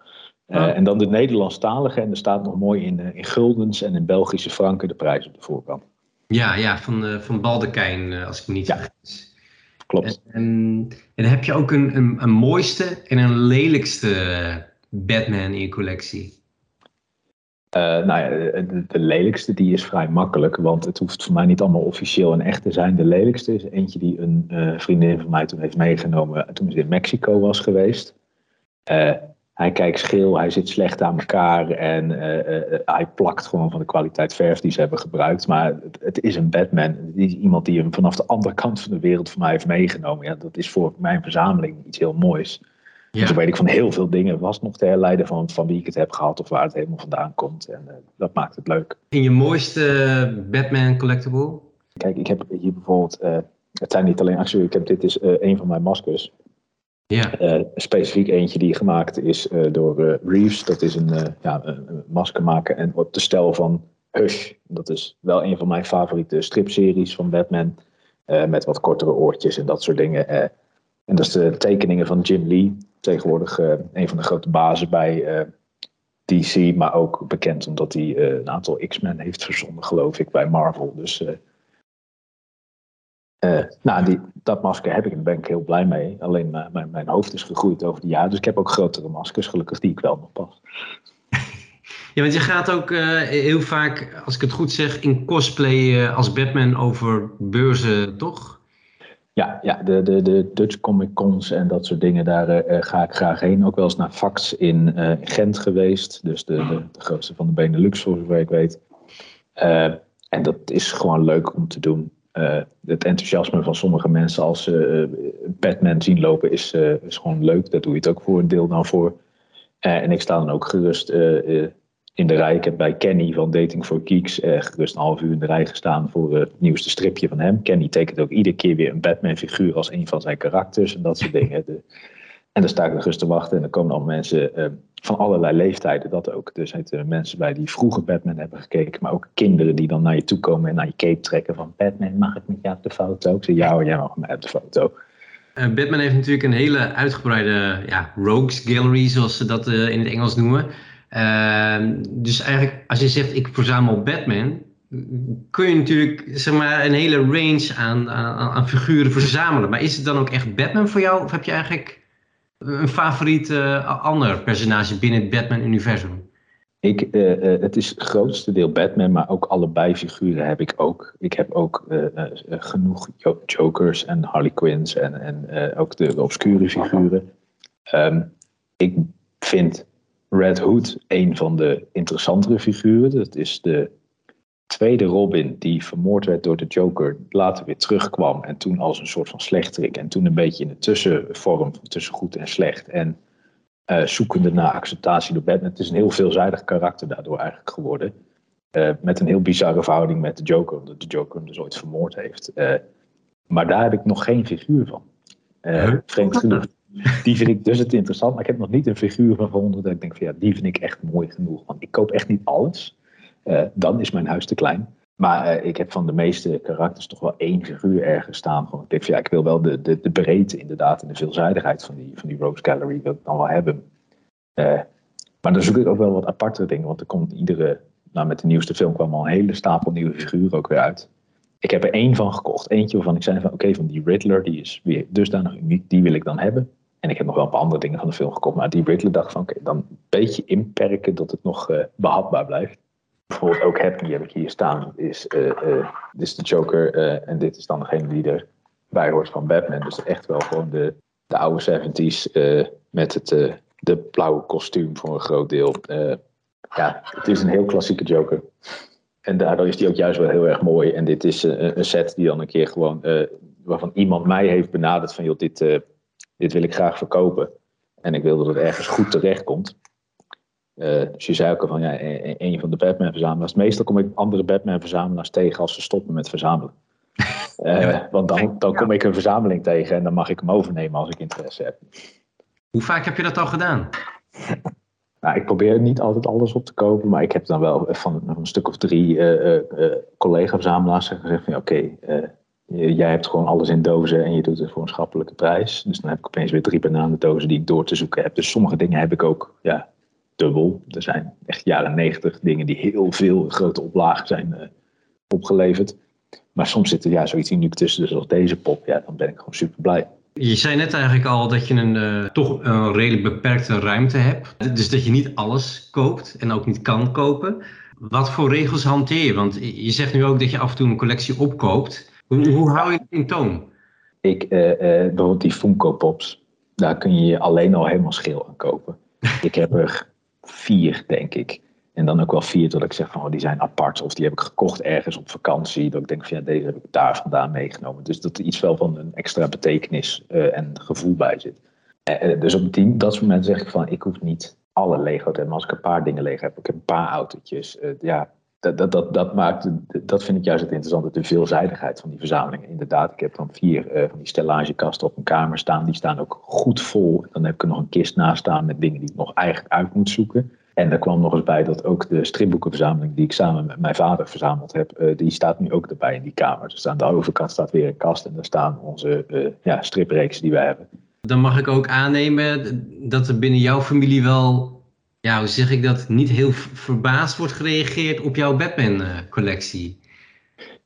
Uh, oh. En dan de Nederlandstalige. En er staat nog mooi in, in guldens en in Belgische franken de prijs op de voorkant. Ja, ja van, uh, van Baldekijn, als ik me niet ja. vergis. Klopt. En, en, heb je ook een, een, een mooiste en een lelijkste Batman in je collectie? Uh, nou ja, de, lelijkste die is vrij makkelijk, want het hoeft voor mij niet allemaal officieel en echt te zijn. De lelijkste is eentje die een uh, vriendin van mij toen heeft meegenomen toen ze in Mexico was geweest. Uh, hij kijkt scheel, hij zit slecht aan elkaar en hij plakt gewoon van de kwaliteit verf die ze hebben gebruikt. Maar het, het is een Batman, het is iemand die hem vanaf de andere kant van de wereld voor mij heeft meegenomen. Ja, dat is voor mijn verzameling iets heel moois. Ja. Dus weet ik van heel veel dingen was nog te herleiden van, van wie ik het heb gehad of waar het helemaal vandaan komt. En uh, dat maakt het leuk. In je mooiste Batman collectible? Kijk, ik heb hier bijvoorbeeld, uh, het zijn niet alleen acties, ik heb dit is uh, een van mijn maskers. Ja. specifiek eentje die gemaakt is door Reeves. Dat is een, ja, een maskermaker en op de stijl van Hush. Dat is wel een van mijn favoriete stripseries van Batman. met wat kortere oortjes en dat soort dingen. En dat is de tekeningen van Jim Lee. Tegenwoordig een van de grote bazen bij DC, maar ook bekend omdat hij een aantal X-Men heeft verzonnen, geloof ik, bij Marvel. Dus nou, die, dat masker heb ik en ben ik heel blij mee. Alleen mijn, mijn hoofd is gegroeid over de jaren. Dus ik heb ook grotere maskers, gelukkig, die ik wel nog pas. <laughs> Ja, want je gaat ook heel vaak, als ik het goed zeg, in cosplay als Batman over beurzen, toch? Ja, ja de, de, de Dutch Comic Cons en dat soort dingen, daar ga ik graag heen. Ook wel eens naar Fax in Gent geweest. Dus de, de, de, grootste van de Benelux, zover ik weet. en dat is gewoon leuk om te doen. Het enthousiasme van sommige mensen als ze Batman zien lopen is, is gewoon leuk. Daar doe je het ook voor een deel dan voor. en ik sta dan ook gerust in de rij. Ik heb bij Kenny van Dating for Geeks gerust een half uur in de rij gestaan voor het nieuwste stripje van hem. Kenny tekent ook iedere keer weer een Batman figuur als een van zijn karakters en dat soort <laughs> dingen. De, en dan sta ik nog eens te wachten en dan komen al mensen uh, van allerlei leeftijden, dat ook. Dus er zitten mensen bij die vroeger Batman hebben gekeken, maar ook kinderen die dan naar je toe komen en naar je cape trekken van Batman, mag ik met jou op de foto? Ik zeg, ja hoor, jij mag met mij op de foto. Uh, Batman heeft natuurlijk een hele uitgebreide ja, rogues gallery, zoals ze dat uh, in het Engels noemen. Ehm, dus eigenlijk, als je zegt ik verzamel Batman, kun je natuurlijk zeg maar, een hele range aan, aan, figuren verzamelen. Maar is het dan ook echt Batman voor jou? Of heb je eigenlijk een favoriet uh, ander personage binnen het Batman-universum? Ik, uh, uh, het is het grootste deel Batman, maar ook allebei figuren heb ik ook. Ik heb ook genoeg Jokers en Harley Quinns en, en ook de, obscure figuren. Um, ik vind Red Hood een van de interessantere figuren. Dat is de tweede Robin die vermoord werd door de Joker later weer terugkwam. En toen als een soort van slechterik. En toen een beetje in de tussenvorm tussen goed en slecht. En uh, zoekende naar acceptatie door Batman. Het is een heel veelzijdig karakter daardoor eigenlijk geworden. Uh, met een heel bizarre verhouding met de Joker. Omdat de Joker hem dus ooit vermoord heeft. Uh, maar daar heb ik nog geen figuur van. vreemd genoeg. Die vind ik dus het interessant. Maar ik heb nog niet een figuur gevonden dat ik denk van ja, die vind ik echt mooi genoeg. Want ik koop echt niet alles. Uh, dan is mijn huis te klein. Maar uh, ik heb van de meeste karakters toch wel één figuur ergens staan. Gewoon, ik denk van ja, ik wil wel de, de, de breedte inderdaad en de veelzijdigheid van die, van die Rose Gallery wil ik dan wel hebben. Uh, maar dan zoek ik ook wel wat aparte dingen. Want er komt iedere, nou met de nieuwste film kwam al een hele stapel nieuwe figuren ook weer uit. Ik heb er één van gekocht. Eentje waarvan ik zei van oké, van die Riddler, die is weer dusdanig uniek, die wil ik dan hebben. En ik heb nog wel een paar andere dingen van de film gekocht. Maar die Riddler dacht van oké, dan een beetje inperken dat het nog behapbaar blijft bijvoorbeeld ook die heb ik hier staan, is, uh, uh, dit is de Joker en dit is dan degene die erbij hoort van Batman. Dus echt wel gewoon de, de oude 70s met het de blauwe kostuum voor een groot deel. ja, het is een heel klassieke Joker. En daardoor is die ook juist wel heel erg mooi. En dit is een set die dan een keer gewoon, waarvan iemand mij heeft benaderd van, joh, dit, dit wil ik graag verkopen. En ik wil dat het ergens goed terecht komt. Uh, dus je zei ook al van ja, e-, e-, een van de Batman-verzamelaars. Meestal kom ik andere Batman-verzamelaars tegen als ze stoppen met verzamelen. <laughs> Uh, want dan, dan kom ik een verzameling tegen en dan mag ik hem overnemen als ik interesse heb. Hoe vaak heb je dat al gedaan? <laughs> nou, ik probeer niet altijd alles op te kopen, maar ik heb dan wel van, een stuk of drie uh, collega-verzamelaars gezegd van oké, okay, jij hebt gewoon alles in dozen en je doet het voor een schappelijke prijs. Dus dan heb ik opeens weer drie bananendozen die ik door te zoeken heb. Dus sommige dingen heb ik ook ja, dubbel. Er zijn echt jaren negentig dingen die heel veel grote oplagen zijn uh, opgeleverd. Maar soms zit er ja, zoiets uniek tussen, dus als deze pop, ja, dan ben ik gewoon super blij. Je zei net eigenlijk al dat je een, uh, toch een redelijk beperkte ruimte hebt. Dus dat je niet alles koopt en ook niet kan kopen. Wat voor regels hanteer je? Want je zegt nu ook dat je af en toe een collectie opkoopt. Hoe, hoe hou je het in toon? Ik, uh, bijvoorbeeld die Funko Pops, daar kun je alleen al helemaal schil aan kopen. <laughs> ik heb er vier, denk ik. En dan ook wel vier dat ik zeg van oh, die zijn apart. Of die heb ik gekocht ergens op vakantie. Dat ik denk van ja, deze heb ik daar vandaan meegenomen. Dus dat er iets wel van een extra betekenis uh, en gevoel bij zit. Uh, dus op die, dat momenten zeg ik van ik hoef niet alle Lego te hebben. Maar als ik een paar dingen Lego heb, ik heb een paar autootjes. Uh, ja, dat, dat, dat, dat, maakt, dat vind ik juist het interessante, de veelzijdigheid van die verzameling. Inderdaad, ik heb dan vier van die stellagekasten op een kamer staan. Die staan ook goed vol. Dan heb ik er nog een kist naast staan met dingen die ik nog eigenlijk uit moet zoeken. En er kwam nog eens bij dat ook de stripboekenverzameling die ik samen met mijn vader verzameld heb, uh, die staat nu ook erbij in die kamer. Dus aan de overkant staat weer een kast en daar staan onze uh, ja, stripreeks die wij hebben. Dan mag ik ook aannemen dat er binnen jouw familie wel, ja, hoe zeg ik dat, niet heel verbaasd wordt gereageerd op jouw Batman-collectie.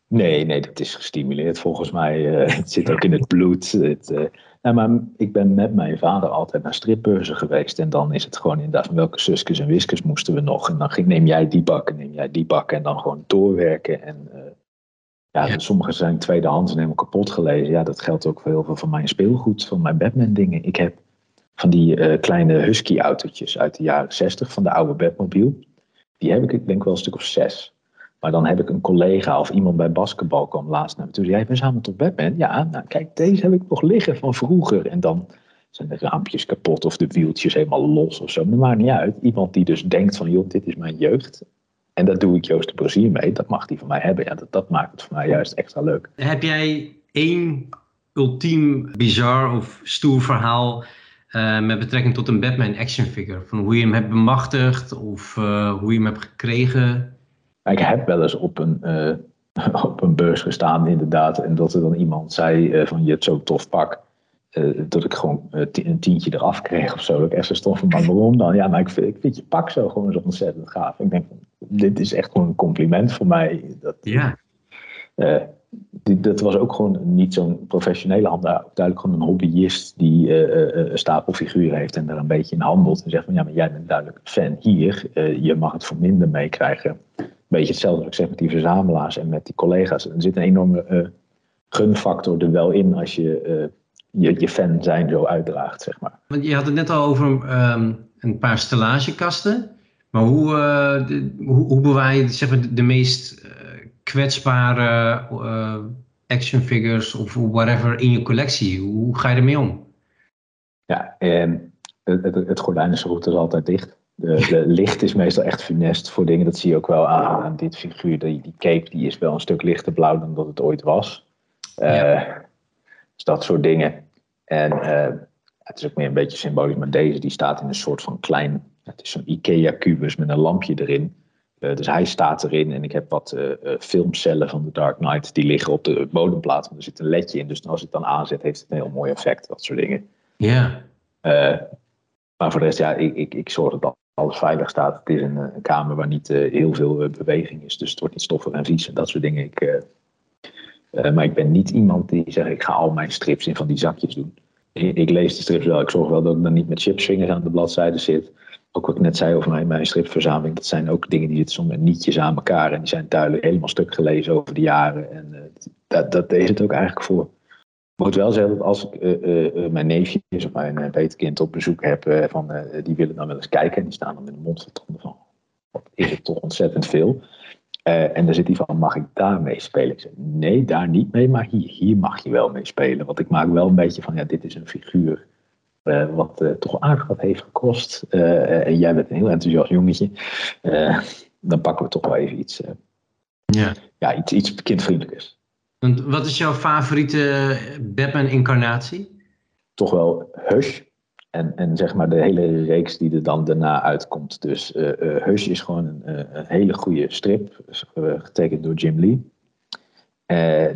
Nee, nee, dat is gestimuleerd volgens mij. Uh, <laughs> het zit ook in het bloed. Het, uh, nou, maar ik ben met mijn vader altijd naar stripbeurzen geweest. En dan is het gewoon inderdaad van welke susjes en wiskers moesten we nog. En dan ging, neem jij die bak neem jij die bak. En dan gewoon doorwerken. En uh, ja, ja. sommige zijn tweedehands en helemaal kapot gelezen. Ja, dat geldt ook voor heel veel van mijn speelgoed, van mijn Batman dingen. Ik heb van die kleine husky autootjes uit de jaren 60 van de oude Batmobile. Die heb ik, ik denk wel een stuk of zes. Maar dan heb ik een collega of iemand bij basketbal kwam laatst naar me toe. Jij verzamelt op Batman? Ja, nou kijk, deze heb ik nog liggen van vroeger. En dan zijn de raampjes kapot of de wieltjes helemaal los of zo. Maar maakt niet uit. Iemand die dus denkt van, joh, dit is mijn jeugd. En daar doe ik Joost de plezier mee. Dat mag die van mij hebben. Ja, dat, dat maakt het voor mij juist extra leuk. Heb jij één ultiem bizar of stoer verhaal uh, met betrekking tot een Batman action figure? Van hoe je hem hebt bemachtigd of uh, hoe je hem hebt gekregen? Ik heb wel eens op een, uh, <laughs> op een beurs gestaan, inderdaad. En dat er dan iemand zei: van je hebt zo'n tof pak. Dat ik gewoon een tientje eraf kreeg of zo. Dat ik echt zo stond van, maar waarom dan? Ja, maar ik vind, ik vind je pak zo gewoon zo ontzettend gaaf. Ik denk, dit is echt gewoon een compliment voor mij. Dat, ja. Dat was ook gewoon niet zo'n professionele handelaar. Duidelijk gewoon een hobbyist die een stapelfiguur heeft en daar een beetje in handelt. En zegt van, ja, maar jij bent duidelijk een fan hier. je mag het voor minder meekrijgen beetje hetzelfde wat ik zeg met die verzamelaars en met die collega's. Er zit een enorme gunfactor er wel in als je, je je fan zijn zo uitdraagt, zeg maar. Want je had het net al over um, een paar stellagekasten. Maar hoe, de, hoe, hoe, bewaar je zeg maar, de, de meest kwetsbare action figures of whatever in je collectie? Hoe ga je ermee om? Ja, het, het, het gordijn is zo goed als altijd dicht. De, de, <laughs> licht is meestal echt funest voor dingen. Dat zie je ook wel aan, aan dit figuur. Die, die cape die is wel een stuk lichter blauw dan dat het ooit was. Uh, Dus dat soort dingen. En uh, het is ook meer een beetje symbolisch. Maar deze die staat in een soort van klein... Het is zo'n Ikea-kubus met een lampje erin. Uh, dus hij staat erin. En ik heb wat filmcellen van de Dark Knight. Die liggen op de bodemplaat. Want er zit een ledje in. Dus als ik het dan aanzet heeft het een heel mooi effect. Dat soort dingen. Ja. maar voor de rest, ja, ik, ik, ik zorg dat alles veilig staat. Het is een, een kamer waar niet heel veel beweging is. Dus het wordt niet stoffig en vies en dat soort dingen. Ik, maar ik ben niet iemand die zegt, ik ga al mijn strips in van die zakjes doen. Ik, ik lees de strips wel. Ik zorg wel dat ik dan niet met chipsvingers aan de bladzijde zit. Ook wat ik net zei over mijn, mijn stripverzameling. Dat zijn ook dingen die zitten soms nietjes aan elkaar. En die zijn duidelijk helemaal stuk gelezen over de jaren. En dat, dat is het ook eigenlijk voor. Ik moet wel zeggen dat als ik uh, uh, mijn neefjes of mijn peterkind op bezoek heb, van, die willen dan wel eens kijken. En die staan dan met de mond van, wat is het toch ontzettend veel. en dan zit hij van, mag ik daar mee spelen? Ik zeg, nee, daar niet mee, maar hier, hier mag je wel mee spelen. Want ik maak wel een beetje van, ja, dit is een figuur wat toch aardig wat heeft gekost. en jij bent een heel enthousiast jongetje. dan pakken we toch wel even iets, ja. Ja, iets, iets kindvriendelijkers. Wat is jouw favoriete Batman-incarnatie? Toch wel Hush. En, en zeg maar de hele reeks die er dan daarna uitkomt. Dus Hush is gewoon een, een hele goede strip. getekend door Jim Lee.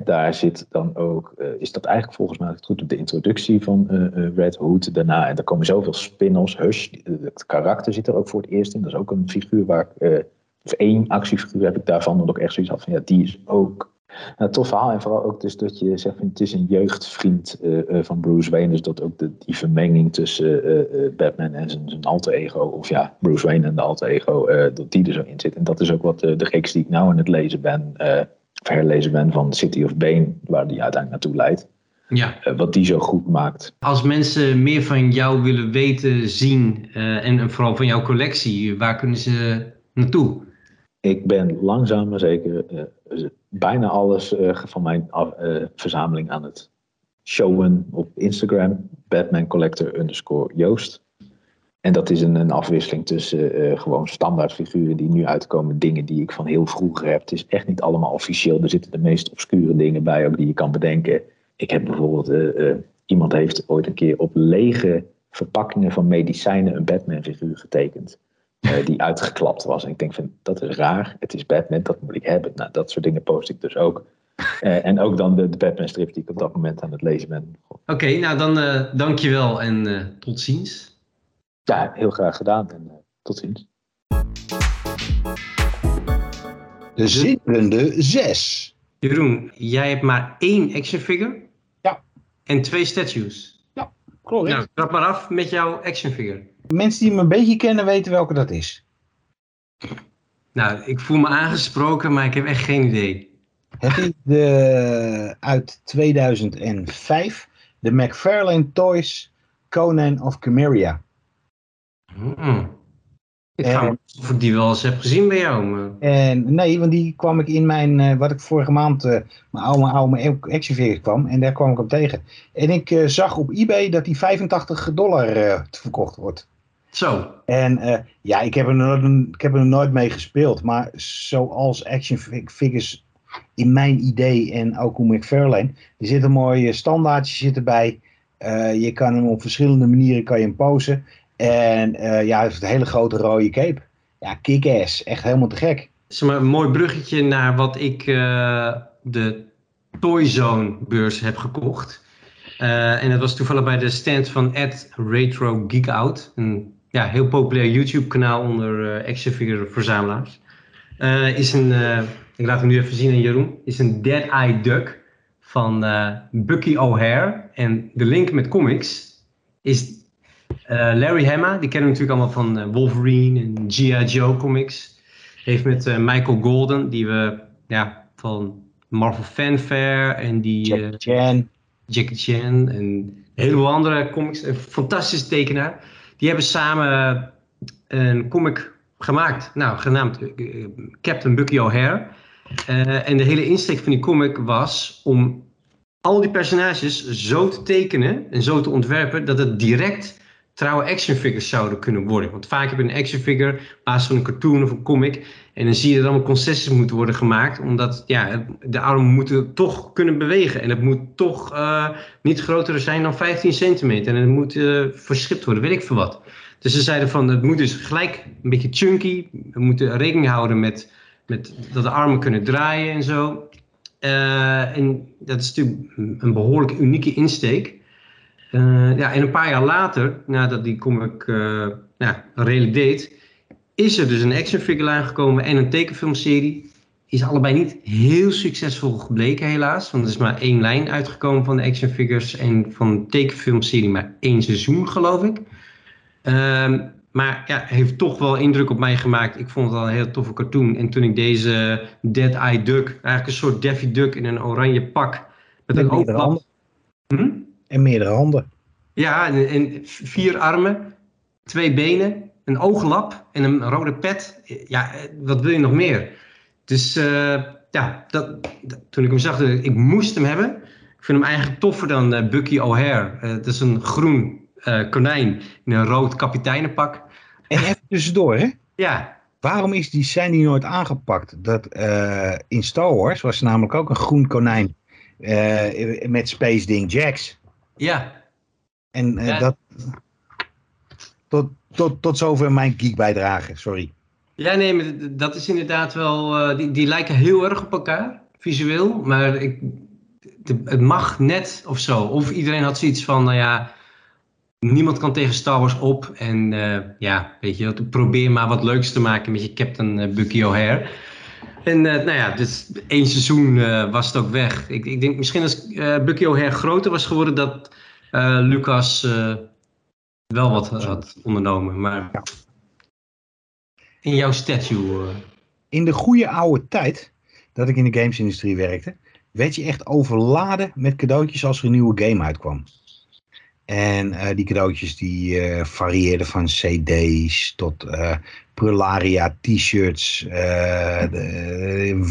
Daar zit dan ook, is dat eigenlijk volgens mij goed op de introductie van Red Hood daarna. En er komen zoveel spin-offs. Hush, het karakter zit er ook voor het eerst in. Dat is ook een figuur waar ik, of één actiefiguur heb ik daarvan. Dat ik echt zoiets had van, ja, die is ook nou, tof verhaal. En vooral ook dus dat je zegt, het is een jeugdvriend uh, van Bruce Wayne. Dus dat ook de, die vermenging tussen uh, Batman en zijn, alter ego. Of ja, Bruce Wayne en de alter ego. dat die er zo in zit. En dat is ook wat de reeks die ik nou aan het lezen ben. Of herlezen ben van City of Bane. Waar die uiteindelijk naartoe leidt. Ja. wat die zo goed maakt. Als mensen meer van jou willen weten, zien. en vooral van jouw collectie. Waar kunnen ze naartoe? Ik ben langzaam maar zeker bijna alles van mijn verzameling aan het showen op Instagram. Batman Collector underscore Joost. En dat is een, een afwisseling tussen uh, gewoon standaard figuren die nu uitkomen. Dingen die ik van heel vroeger heb. Het is echt niet allemaal officieel. Er zitten de meest obscure dingen bij ook die je kan bedenken. Ik heb bijvoorbeeld, iemand heeft ooit een keer op lege verpakkingen van medicijnen een Batman figuur getekend. eh, <laughs> die uitgeklapt was. En ik denk van, dat is raar. Het is Batman, dat moet ik hebben. Nou, dat soort dingen post ik dus ook. <laughs> Eh, en ook dan de, de Batman strip die ik op dat moment aan het lezen ben. Oké, nou dan uh, dankjewel en tot ziens. Ja, heel graag gedaan en tot ziens. De zitterende zes. Jeroen, jij hebt maar één action figure. Ja. En twee statues. Ja, klopt. Nou, trap maar af met jouw action figure. Mensen die me een beetje kennen weten welke dat is. Nou, ik voel me aangesproken, maar ik heb echt geen idee. Het is de, uit 2005, de McFarlane Toys Conan of Chimeria. Hmm. Ik ga of ik die wel eens heb gezien bij jou. Maar... En, nee, want die kwam ik in mijn, uh, wat ik vorige maand, uh, mijn oude, oude action kwam. En daar kwam ik hem tegen. En ik uh, zag op eBay dat die 85 dollar verkocht wordt. Zo. En ja, ik heb, er nooit, ik heb er nooit mee gespeeld. Maar zoals action figures in mijn idee en ook hoe McFarlane. Er zit een mooi standaardje zit erbij. je kan hem op verschillende manieren kan je hem posen. En uh, ja, het een hele grote rode cape. Ja, kick-ass. Echt helemaal te gek. Zeg maar, een mooi bruggetje naar wat ik uh, de Toyzone beurs heb gekocht. Uh, en dat was toevallig bij de stand van Ed Retro Geek Out. Een ja, heel populair YouTube kanaal onder action figure verzamelaars. is een, ik laat hem nu even zien aan Jeroen, is een Dead Eye Duck van Bucky O'Hare. En de link met comics is Larry Hama, die kennen we natuurlijk allemaal van uh, Wolverine en G.I. Joe comics. Heeft met uh, Michael Golden, die we ja, van Marvel Fanfare en die... Jackie Chan. Jackie Chan en een heleboel andere comics. Een fantastische tekenaar. Die hebben samen een comic gemaakt, nou, genaamd Captain Bucky O'Hare. en de hele insteek van die comic was om al die personages zo te tekenen en zo te ontwerpen dat het direct trouwe action figures zouden kunnen worden. Want vaak heb je een action figure op van een cartoon of een comic. En dan zie je dat allemaal concessies moeten worden gemaakt. Omdat ja, de armen moeten toch kunnen bewegen. En het moet toch uh, niet groter zijn dan 15 centimeter. En het moet uh, worden, weet ik veel wat. Dus ze zeiden van het moet dus gelijk een beetje chunky. We moeten rekening houden met, met dat de armen kunnen draaien en zo. Uh, en dat is natuurlijk een behoorlijk unieke insteek. Uh, ja, en een paar jaar later, nadat die comic uh, ja, redelijk deed, is er dus een action figure aangekomen en een tekenfilmserie. Is allebei niet heel succesvol gebleken helaas, want er is maar één lijn uitgekomen van de action figures en van de tekenfilmserie maar één seizoen geloof ik. Uh, maar ja, heeft toch wel indruk op mij gemaakt. Ik vond het al een heel toffe cartoon. En toen ik deze Dead Eye Duck, eigenlijk een soort Daffy Duck in een oranje pak, met een hm? En meerdere handen. Ja, en, vier armen, twee benen, een ooglap en een rode pet. Ja, wat wil je nog meer? Dus uh, ja, dat, toen ik hem zag, ik moest hem hebben. Ik vind hem eigenlijk toffer dan uh, Bucky O'Hare. Uh, het is een groen konijn in een rood kapiteinenpak. En even tussendoor, hè? Ja. Waarom is die, zijn die nooit aangepakt? Dat, in Star Wars was er namelijk ook een groen konijn met Space Ding Jax. Ja. En uh, dat. Tot, tot, tot zover mijn geek bijdrage, sorry. Ja, nee, maar dat is inderdaad wel. Uh, die, die lijken heel erg op elkaar, visueel. Maar ik, de, het mag net of zo. Of iedereen had zoiets van, nou ja. Niemand kan tegen Star Wars op. En uh, ja, weet je, probeer maar wat leuks te maken met je Captain Bucky O'Hare. En uh, nou ja, dus één seizoen uh, was het ook weg. Ik, ik denk misschien als uh, Bucky O'Hare groter was geworden, dat Lucas wel wat had ondernomen. Maar in jouw statue. In de goede oude tijd dat ik in de gamesindustrie werkte, werd je echt overladen met cadeautjes als er een nieuwe game uitkwam. En uh, die cadeautjes die uh, varieerden van cd's tot uh, Prularia t-shirts,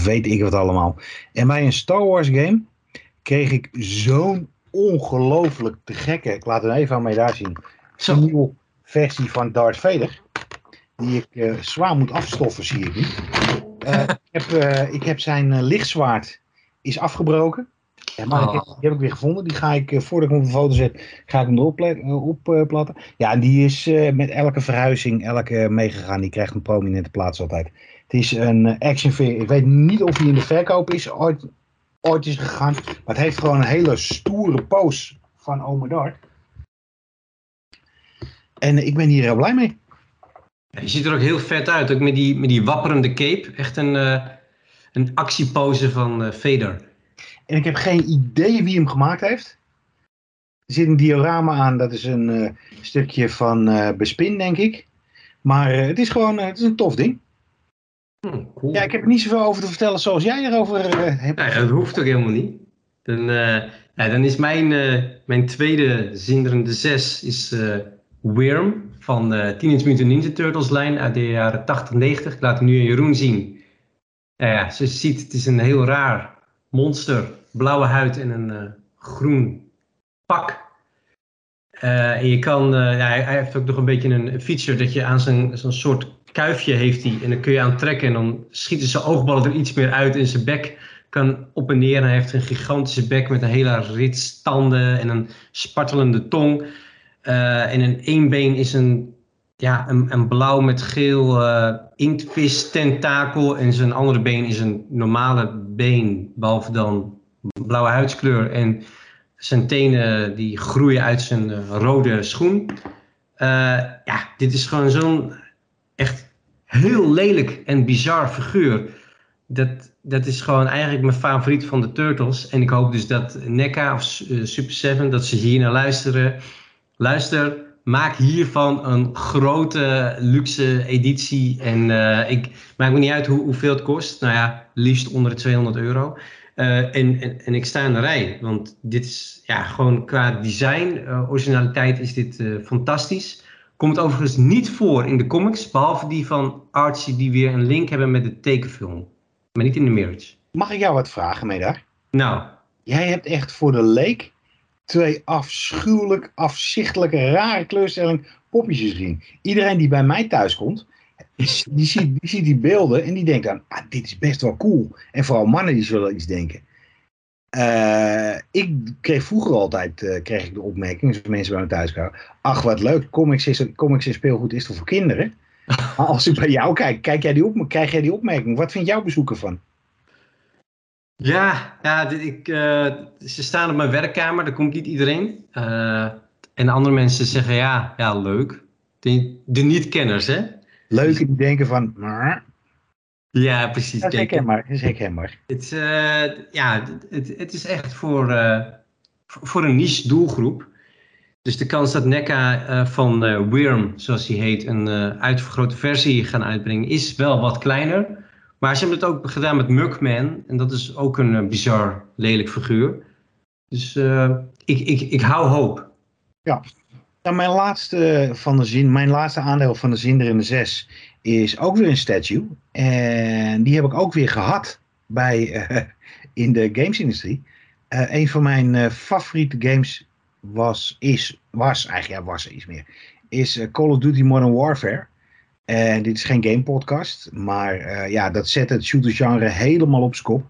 weet ik wat allemaal. En bij een Star Wars game kreeg ik zo'n ongelooflijk te gekke, ik laat het even aan mij daar zien, een nieuwe versie van Darth Vader. Die ik zwaar moet afstoffen, zie ik nu. ik, heb, ik heb zijn lichtzwaard is afgebroken. Ja, maar ik heb, die heb ik weer gevonden. Die ga ik, voordat ik hem op de foto zet, ga ik hem erop opplatten. ja, en die is met elke verhuizing, elke meegegaan. Die krijgt een prominente plaats altijd. Het is een action figure. Ik weet niet of hij in de verkoop is ooit, ooit is gegaan. Maar het heeft gewoon een hele stoere pose van Ome Dark. En ik ben hier heel blij mee. Je ziet er ook heel vet uit, ook met die, met die wapperende cape. Echt een, uh, een actiepose van uh, Vader. En ik heb geen idee wie hem gemaakt heeft. Er zit een diorama aan, dat is een uh, stukje van Bespin, denk ik. Maar het is gewoon het is een tof ding. Hmm, cool. Ja, ik heb er niet zoveel over te vertellen zoals jij erover hebt. Ja, dat hoeft ook helemaal niet. Dan, ja, dan is mijn, mijn tweede zinderende zes is Wyrm van de Teenage Mutant Ninja Turtles lijn uit de jaren 80, 90. Ik laat hem nu aan Jeroen zien. ja, ze ziet, het is een heel raar monster. Blauwe huid en een uh, groen pak. Uh, en je kan, uh, ja, hij heeft ook nog een beetje een feature dat je aan zijn zo'n soort kuifje heeft hij. En dan kun je aan trekken en dan schieten zijn oogballen er iets meer uit in zijn bek kan op en neer. En hij heeft een gigantische bek met een hele rits tanden en een spartelende tong. Uh, en een één been is een, ja, een, een blauw met geel uh, inktvis tentakel. En zijn andere been is een normale been, behalve dan blauwe huidskleur. En zijn tenen die groeien uit zijn uh, rode schoen. ja, dit is gewoon zo'n echt heel lelijk en bizar figuur. Dat, dat is gewoon eigenlijk mijn favoriet van de Turtles. En ik hoop dus dat NECA of Super 7, dat ze hier naar luisteren luister, maak hiervan een grote luxe editie. En uh, ik maak me niet uit hoe, hoeveel het kost. Nou ja, liefst onder de 200 euro. Uh, en, en, en, ik sta in de rij, want dit is ja, gewoon qua design, uh, originaliteit is dit fantastisch. Komt overigens niet voor in de comics, behalve die van Archie die weer een link hebben met de tekenfilm. Maar niet in de Mirage. Mag ik jou wat vragen, Medar? Nou. Jij hebt echt voor de leek twee afschuwelijk, afzichtelijke, rare kleurstelling popjes gezien. Iedereen die bij mij thuis komt, die, ziet, die ziet die beelden en die denkt dan, ah, dit is best wel cool. En vooral mannen die zullen iets denken. Uh, ik kreeg vroeger altijd uh, kreeg ik de opmerking, als mensen bij me thuis kwamen, ach wat leuk, comics, is, comics en speelgoed is toch voor kinderen? Maar als ik bij jou kijk, kijk jij die op, krijg jij die opmerking. Wat vindt jouw bezoeker van? Ja, ja ik, uh, ze staan op mijn werkkamer, daar komt niet iedereen. Uh, en andere mensen zeggen ja, ja leuk. De, de niet-kenners, hè? Leuk, die denken van... Maar... Ja, precies. Dat is herkenbaar. Dat is herkenbaar. Het, uh, ja, het, het is echt voor, voor een niche doelgroep. Dus de kans dat NECA van Wyrm, zoals hij heet, een uitvergrote versie gaan uitbrengen, is wel wat kleiner. Maar ze hebben het ook gedaan met Mugman. En dat is ook een uh, bizar, lelijk figuur. Dus uh, ik, ik, ik hou hoop. Ja. Nou, mijn laatste van de zin, mijn laatste aandeel van de zin er in de zes is ook weer een statue. En die heb ik ook weer gehad bij, uh, in de gamesindustrie. Uh, een van mijn favoriete games was, is, was, eigenlijk ja, was iets meer, is Call of Duty Modern Warfare. En dit is geen game podcast, maar uh, ja, dat zet het shooter genre helemaal op kop.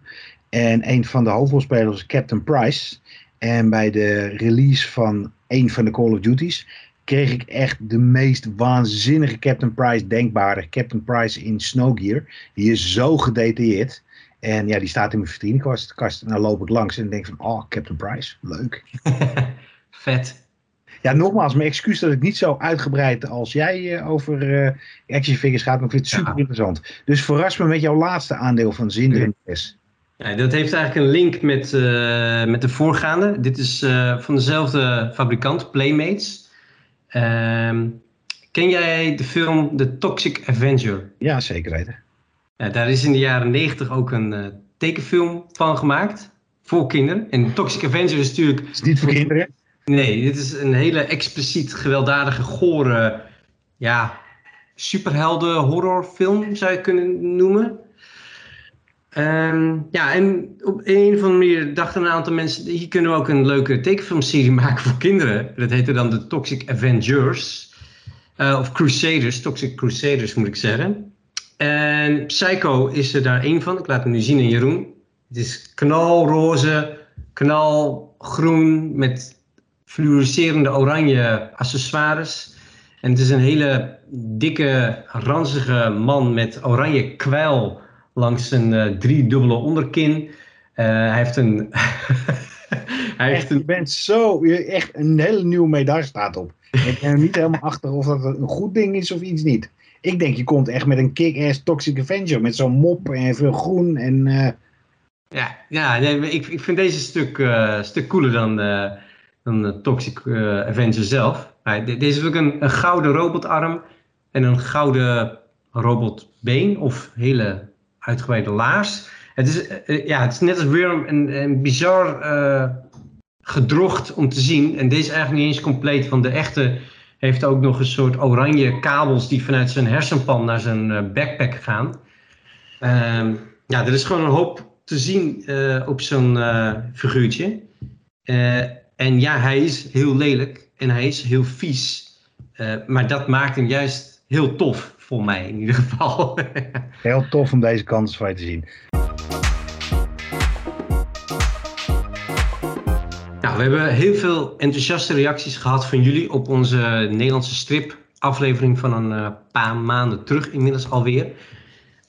En een van de hoofdrolspelers is Captain Price. En bij de release van een van de Call of Duties kreeg ik echt de meest waanzinnige Captain Price denkbare. Captain Price in Snowgear. Die is zo gedetailleerd. En ja, die staat in mijn vitrinekast. En dan loop ik langs en denk van, oh, Captain Price, leuk. <laughs> Vet ja, nogmaals, mijn excuus dat ik niet zo uitgebreid als jij uh, over uh, action figures gaat, maar ik vind het super interessant. Dus verras me met jouw laatste aandeel van en S. Ja, dat heeft eigenlijk een link met, uh, met de voorgaande. Dit is van dezelfde fabrikant, Playmates. Ehm, ken jij de film The Toxic Avenger? Ja, zeker weten. Ja, daar is in de jaren 90 ook een tekenfilm van gemaakt. Voor kinderen. En Toxic Avenger is natuurlijk... Is niet voor kinderen? Nee, dit is een hele expliciet gewelddadige, gore, ja, superhelden horrorfilm zou je kunnen noemen. Um, ja, en op een of andere manier dachten een aantal mensen, hier kunnen we ook een leuke tekenfilmserie <laughs> maken voor kinderen. Dat heette dan de Toxic Avengers. Uh, of Crusaders, Toxic Crusaders moet ik zeggen. En Psycho is er daar één van. Ik laat hem nu zien aan Jeroen. Het is knalroze, knalgroen met fluorescerende oranje accessoires. En het is een hele dikke, ranzige man met oranje kwijl langs zijn uh, driedubbele onderkin. Uh, hij heeft een... <laughs> hij heeft een... Je bent zo... Echt een hele nieuwe medaille staat op. Ik ben er niet helemaal <laughs> achter of dat een goed ding is of iets niet. Ik denk, je komt echt met een kick-ass Toxic Avenger. Met zo'n mop en veel groen en... Uh... Ja, ja nee, ik, ik vind deze stuk, stuk cooler dan, uh, dan Toxic Avenger zelf. deze is ook een, een gouden robotarm en een gouden robotbeen of hele uitgebreide laars. Het is, ja, het is net als weer een, een bizar gedrocht om te zien. En deze is eigenlijk niet eens compleet, van de echte heeft ook nog een soort oranje kabels die vanuit zijn hersenpan naar zijn uh, backpack gaan. Uh, ja, er is gewoon een hoop te zien uh, op zo'n uh, figuurtje. En ja, hij is heel lelijk en hij is heel vies. maar dat maakt hem juist heel tof, voor mij in ieder geval. <laughs> heel tof om deze kans van je te zien. we hebben heel veel enthousiaste reacties gehad van jullie op onze Nederlandse strip aflevering van een uh, paar maanden terug inmiddels alweer.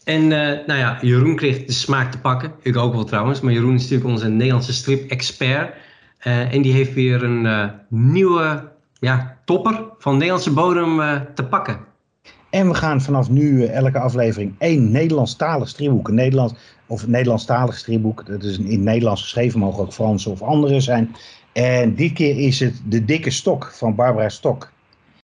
En uh, nou ja, Jeroen kreeg de smaak te pakken. Ik ook wel trouwens, maar Jeroen is natuurlijk onze Nederlandse strip-expert. Uh, en die heeft weer een nieuwe ja, topper van Nederlandse bodem te pakken. En we gaan vanaf nu elke aflevering één Nederlandstalig stripboek. Een Nederlands, of Nederlandstalig stripboek. Dat is in het Nederlands geschreven, mogen ook Franse of andere zijn. En dit keer is het De Dikke Stok van Barbara Stok.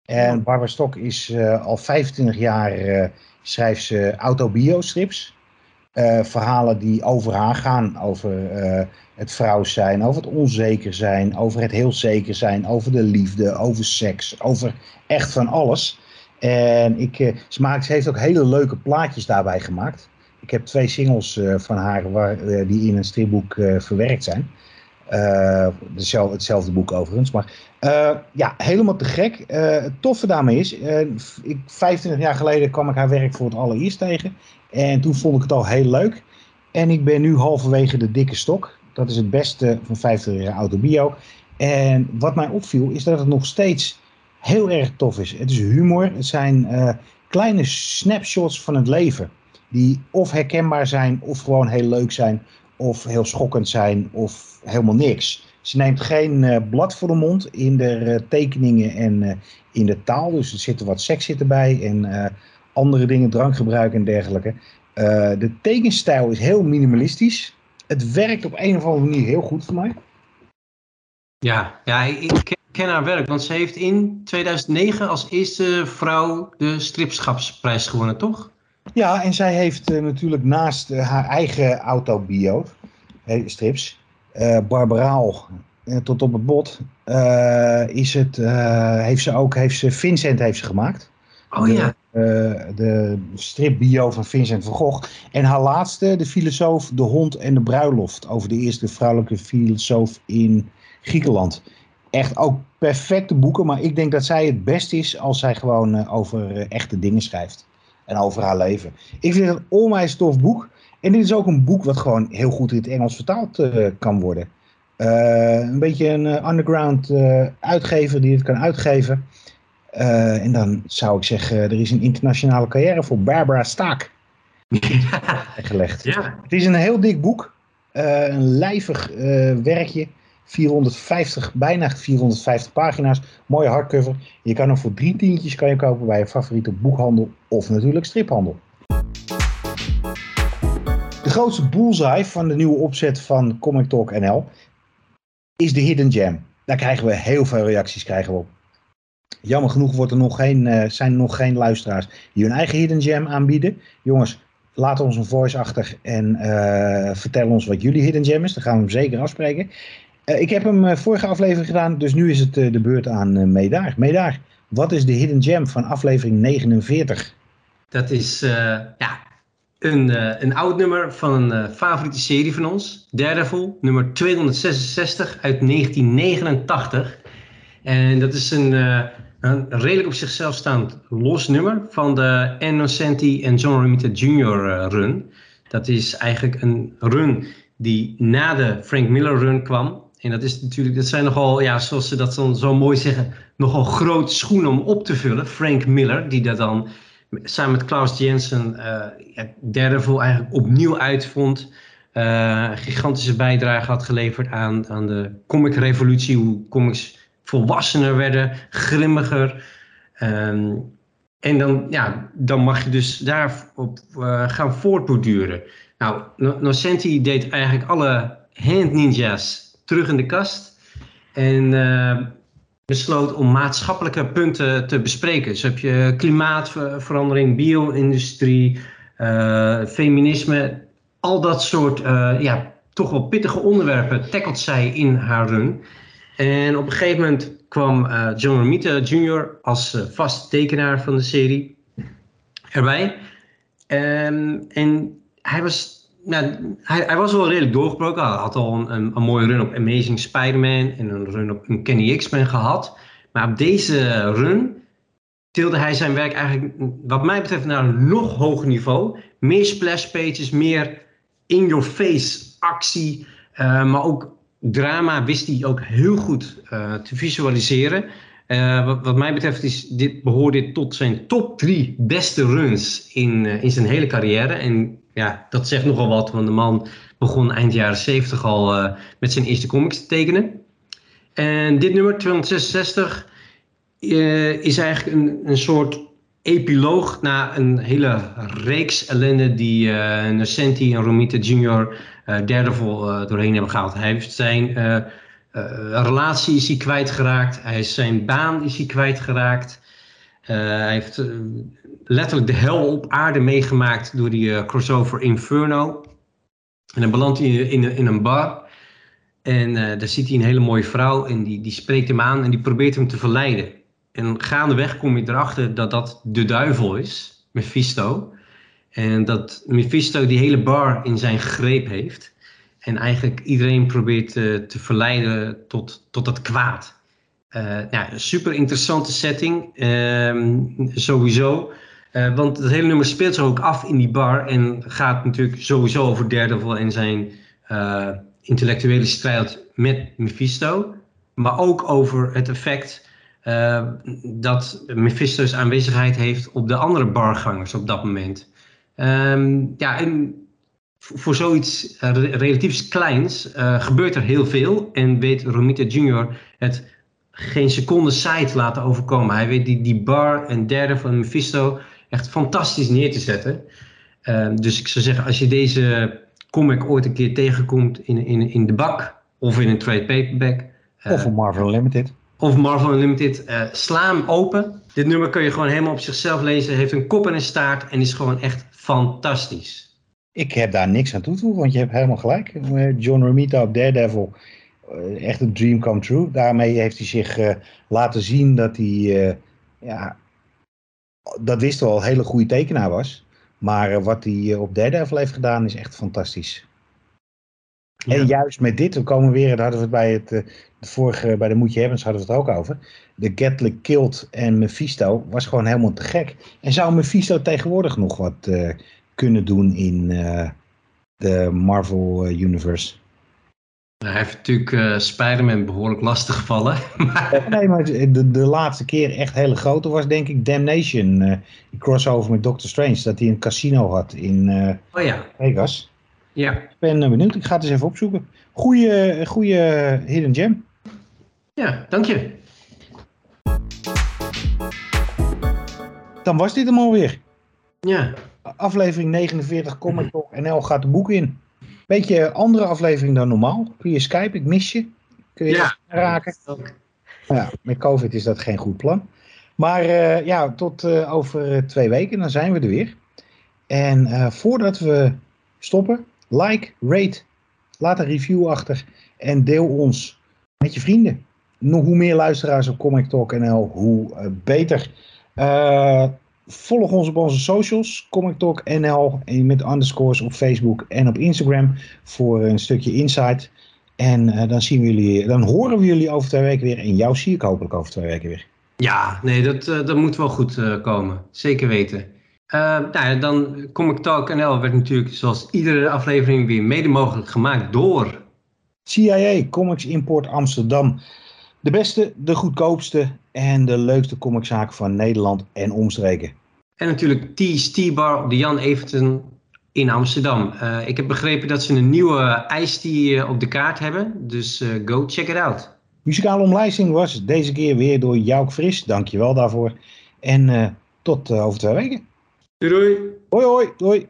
En Barbara Stok is uh, al 25 jaar uh, schrijft ze autobiostrips. Uh, verhalen die over haar gaan. Over het vrouw zijn, over het onzeker zijn, over het heel zeker zijn, over de liefde, over seks, over echt van alles. En ik, maakt, ze heeft ook hele leuke plaatjes daarbij gemaakt. Ik heb twee singles van haar waar, die in een stripboek verwerkt zijn. Uh, hetzelfde boek overigens. Maar uh, ja, helemaal te gek. Uh, het toffe daarmee is, ik, 25 jaar geleden kwam ik haar werk voor het allereerst tegen. En toen vond ik het al heel leuk. En ik ben nu halverwege de dikke stok. Dat is het beste van 50 jaar autobio. En wat mij opviel is dat het nog steeds heel erg tof is. Het is humor. Het zijn kleine snapshots van het leven. Die of herkenbaar zijn of gewoon heel leuk zijn of heel schokkend zijn of helemaal niks. Ze neemt geen uh, blad voor de mond in de tekeningen en in de taal. Dus er zitten wat seks zit erbij en andere dingen, drankgebruik en dergelijke. de tekenstijl is heel minimalistisch. Het werkt op een of andere manier heel goed voor mij. Ja, ja ik ken haar werk, want ze heeft in 2009 als eerste vrouw de stripschapsprijs gewonnen, toch? Ja, en zij heeft uh, natuurlijk naast uh, haar eigen autobio, hey, strips, uh, Barbaraal tot op het bot, is het, heeft ze ook, heeft ze, Vincent heeft ze gemaakt. Oh de, ja. De stripbio van Vincent van Gogh. En haar laatste, de filosoof, de hond en de bruiloft, over de eerste vrouwelijke filosoof in Griekenland. Echt ook perfecte boeken, maar ik denk dat zij het best is als zij gewoon over echte dingen schrijft en over haar leven. Ik vind het een onwijs tof boek. En dit is ook een boek wat gewoon heel goed in het Engels vertaald kan worden. Een beetje een underground uitgever die het kan uitgeven. En dan zou ik zeggen, er is een internationale carrière voor Barbara Staak <laughs> gelegd. Ja. Het is een heel dik boek. een lijvig werkje. 450, bijna 450 pagina's. Mooie hardcover. Je kan hem voor drie tientjes kan je kopen bij je favoriete boekhandel of natuurlijk striphandel. De grootste bullseye van de nieuwe opzet van Comic Talk NL is de Hidden Gem. Daar krijgen we heel veel reacties krijgen we op. Jammer genoeg wordt er nog geen, uh, zijn er nog geen luisteraars die hun eigen Hidden Gem aanbieden. Jongens, laat ons een voice achter en uh, vertel ons wat jullie Hidden Gem is. Dan gaan we hem zeker afspreken. Uh, ik heb hem vorige aflevering gedaan, dus nu is het de beurt aan Medaar. Medaar, wat is de hidden gem van aflevering 49? Dat is ja, een, een oud nummer van een favoriete serie van ons. Daredevil, nummer 266 uit 1989. En dat is een, een redelijk op zichzelf staand los nummer van de Innocenti en John Romita Jr. run. Dat is eigenlijk een run die na de Frank Miller run kwam. En dat is natuurlijk, dat zijn nogal, ja, zoals ze dat zo mooi zeggen, nogal grote schoenen om op te vullen. Frank Miller, die dat dan samen met Klaus Jensen uh, ja, Daredevil eigenlijk opnieuw uitvond. Uh, gigantische bijdrage had geleverd aan, aan de comic-revolutie. Hoe comics volwassener werden, grimmiger. Um, en dan, ja, dan mag je dus daarop uh, gaan voortborduren. Nou, Nocenti deed eigenlijk alle hand ninjas terug in de kast. En uh, besloot om maatschappelijke punten te bespreken. Dus heb je klimaatverandering, bio-industrie, uh, feminisme, al dat soort ja, toch wel pittige onderwerpen tackelt zij in haar run. En op een gegeven moment kwam uh, John Romita Jr. als uh, vast tekenaar van de serie erbij. Um, en hij was, nou, hij, hij, was wel redelijk doorgebroken. Hij had al een, een, mooie run op Amazing Spider-Man en een run op een Kenny X-Men gehad. Maar op deze run tilde hij zijn werk eigenlijk, wat mij betreft, naar een nog hoger niveau. Meer splash pages, meer in-your-face actie, uh, maar ook drama wist hij ook heel goed uh, te visualiseren. Uh, wat, mij betreft is dit, behoort dit tot zijn top drie beste runs in, uh, in zijn hele carrière. En ja, dat zegt nogal wat, want de man begon eind jaren 70 al met zijn eerste comics te tekenen. En dit nummer, 266, is eigenlijk een, een soort epiloog na een hele reeks ellende die Nocenti en Romita Jr. Uh, Daredevil uh, doorheen hebben gehaald. Hij heeft zijn uh, relatie is hij kwijtgeraakt. Hij is zijn baan is hij kwijtgeraakt. hij heeft letterlijk de hel op aarde meegemaakt door die crossover Inferno. En dan belandt hij in, in, in een bar. En daar ziet hij een hele mooie vrouw en die, die spreekt hem aan en die probeert hem te verleiden. En gaandeweg kom je erachter dat dat de duivel is, Mephisto. En dat Mephisto die hele bar in zijn greep heeft. En eigenlijk iedereen probeert uh, te verleiden tot, tot dat kwaad. Uh, super interessante setting, uh, sowieso. Uh, want het hele nummer speelt zich ook af in die bar. En gaat natuurlijk sowieso over Daredevil en zijn intellectuele strijd met Mephisto. Maar ook over het effect dat Mephisto's aanwezigheid heeft op de andere bargangers op dat moment. Um, ja, en voor zoiets uh, relatief kleins uh, gebeurt er heel veel en weet Romita Jr. het geen seconde saai te laten overkomen. Hij weet die, die bar en derde van Mephisto echt fantastisch neer te zetten. Uh, dus ik zou zeggen, als je deze comic ooit een keer tegenkomt in, in, in de bak of in een trade paperback. of een Marvel Unlimited of Marvel Unlimited. Sla hem open. Dit nummer kun je gewoon helemaal op zichzelf lezen. Heeft een kop en een staart en is gewoon echt fantastisch. Ik heb daar niks aan toe te want je hebt helemaal gelijk. Eh, John Romita op Daredevil, uh, echt een dream come true. Daarmee heeft hij zich uh, laten zien dat hij, ja, dat wist al, een hele goede tekenaar was. Maar wat hij op Daredevil heeft gedaan is echt fantastisch. Ja. En juist met dit, we komen weer, daar hadden we het bij het, de vorige, bij de Moetje Hebbens hadden we het ook over. De Gatlick Kilt en Mephisto was gewoon helemaal te gek. En zou Mephisto tegenwoordig nog wat uh, kunnen doen in uh, de Marvel Universe? Hij heeft natuurlijk uh, Spider-Man behoorlijk lastig gevallen. <laughs> Nee, maar de, de laatste keer echt hele grote was denk ik Damnation. die crossover met Doctor Strange. Dat hij een casino had in oh, ja. Vegas. Ja. Ik ben benieuwd. Ik ga het eens even opzoeken. Goeie, goeie Hidden Gem. Ja, dank je. Dan was dit hem alweer. Ja. Aflevering 49 Comic Talk NL gaat de boek in. Beetje andere aflevering dan normaal. Kun je Skype, ik mis je. Kun je ja. raken. Ja, met COVID is dat geen goed plan. Maar uh, ja, tot uh, over twee weken, dan zijn we er weer. En uh, voordat we stoppen, like, rate, laat een review achter en deel ons met je vrienden. Nog hoe meer luisteraars op Comic Talk NL, hoe uh, beter. Uh, volg ons op onze socials, Comic Talk NL, met underscores op Facebook en op Instagram voor een stukje insight. En uh, dan, zien we jullie, dan horen we jullie over twee weken weer en jou zie ik hopelijk over twee weken weer. Ja, nee, dat, dat moet wel goed komen. Zeker weten. Uh, nou ja, dan Comic Talk NL werd natuurlijk zoals iedere aflevering weer mede mogelijk gemaakt door... CIA, Comics Import Amsterdam. De beste, de goedkoopste en de leukste comiczaak van Nederland en omstreken. En natuurlijk Tees T-Bar op de Jan Everton in Amsterdam. Uh, ik heb begrepen dat ze een nieuwe ijstie op de kaart hebben. Dus uh, go check it out. Muzikale omlijsting was deze keer weer door Jouk Fris. Dankjewel daarvoor. En uh, tot over twee weken. Doei doei. Hoi hoi. Doei.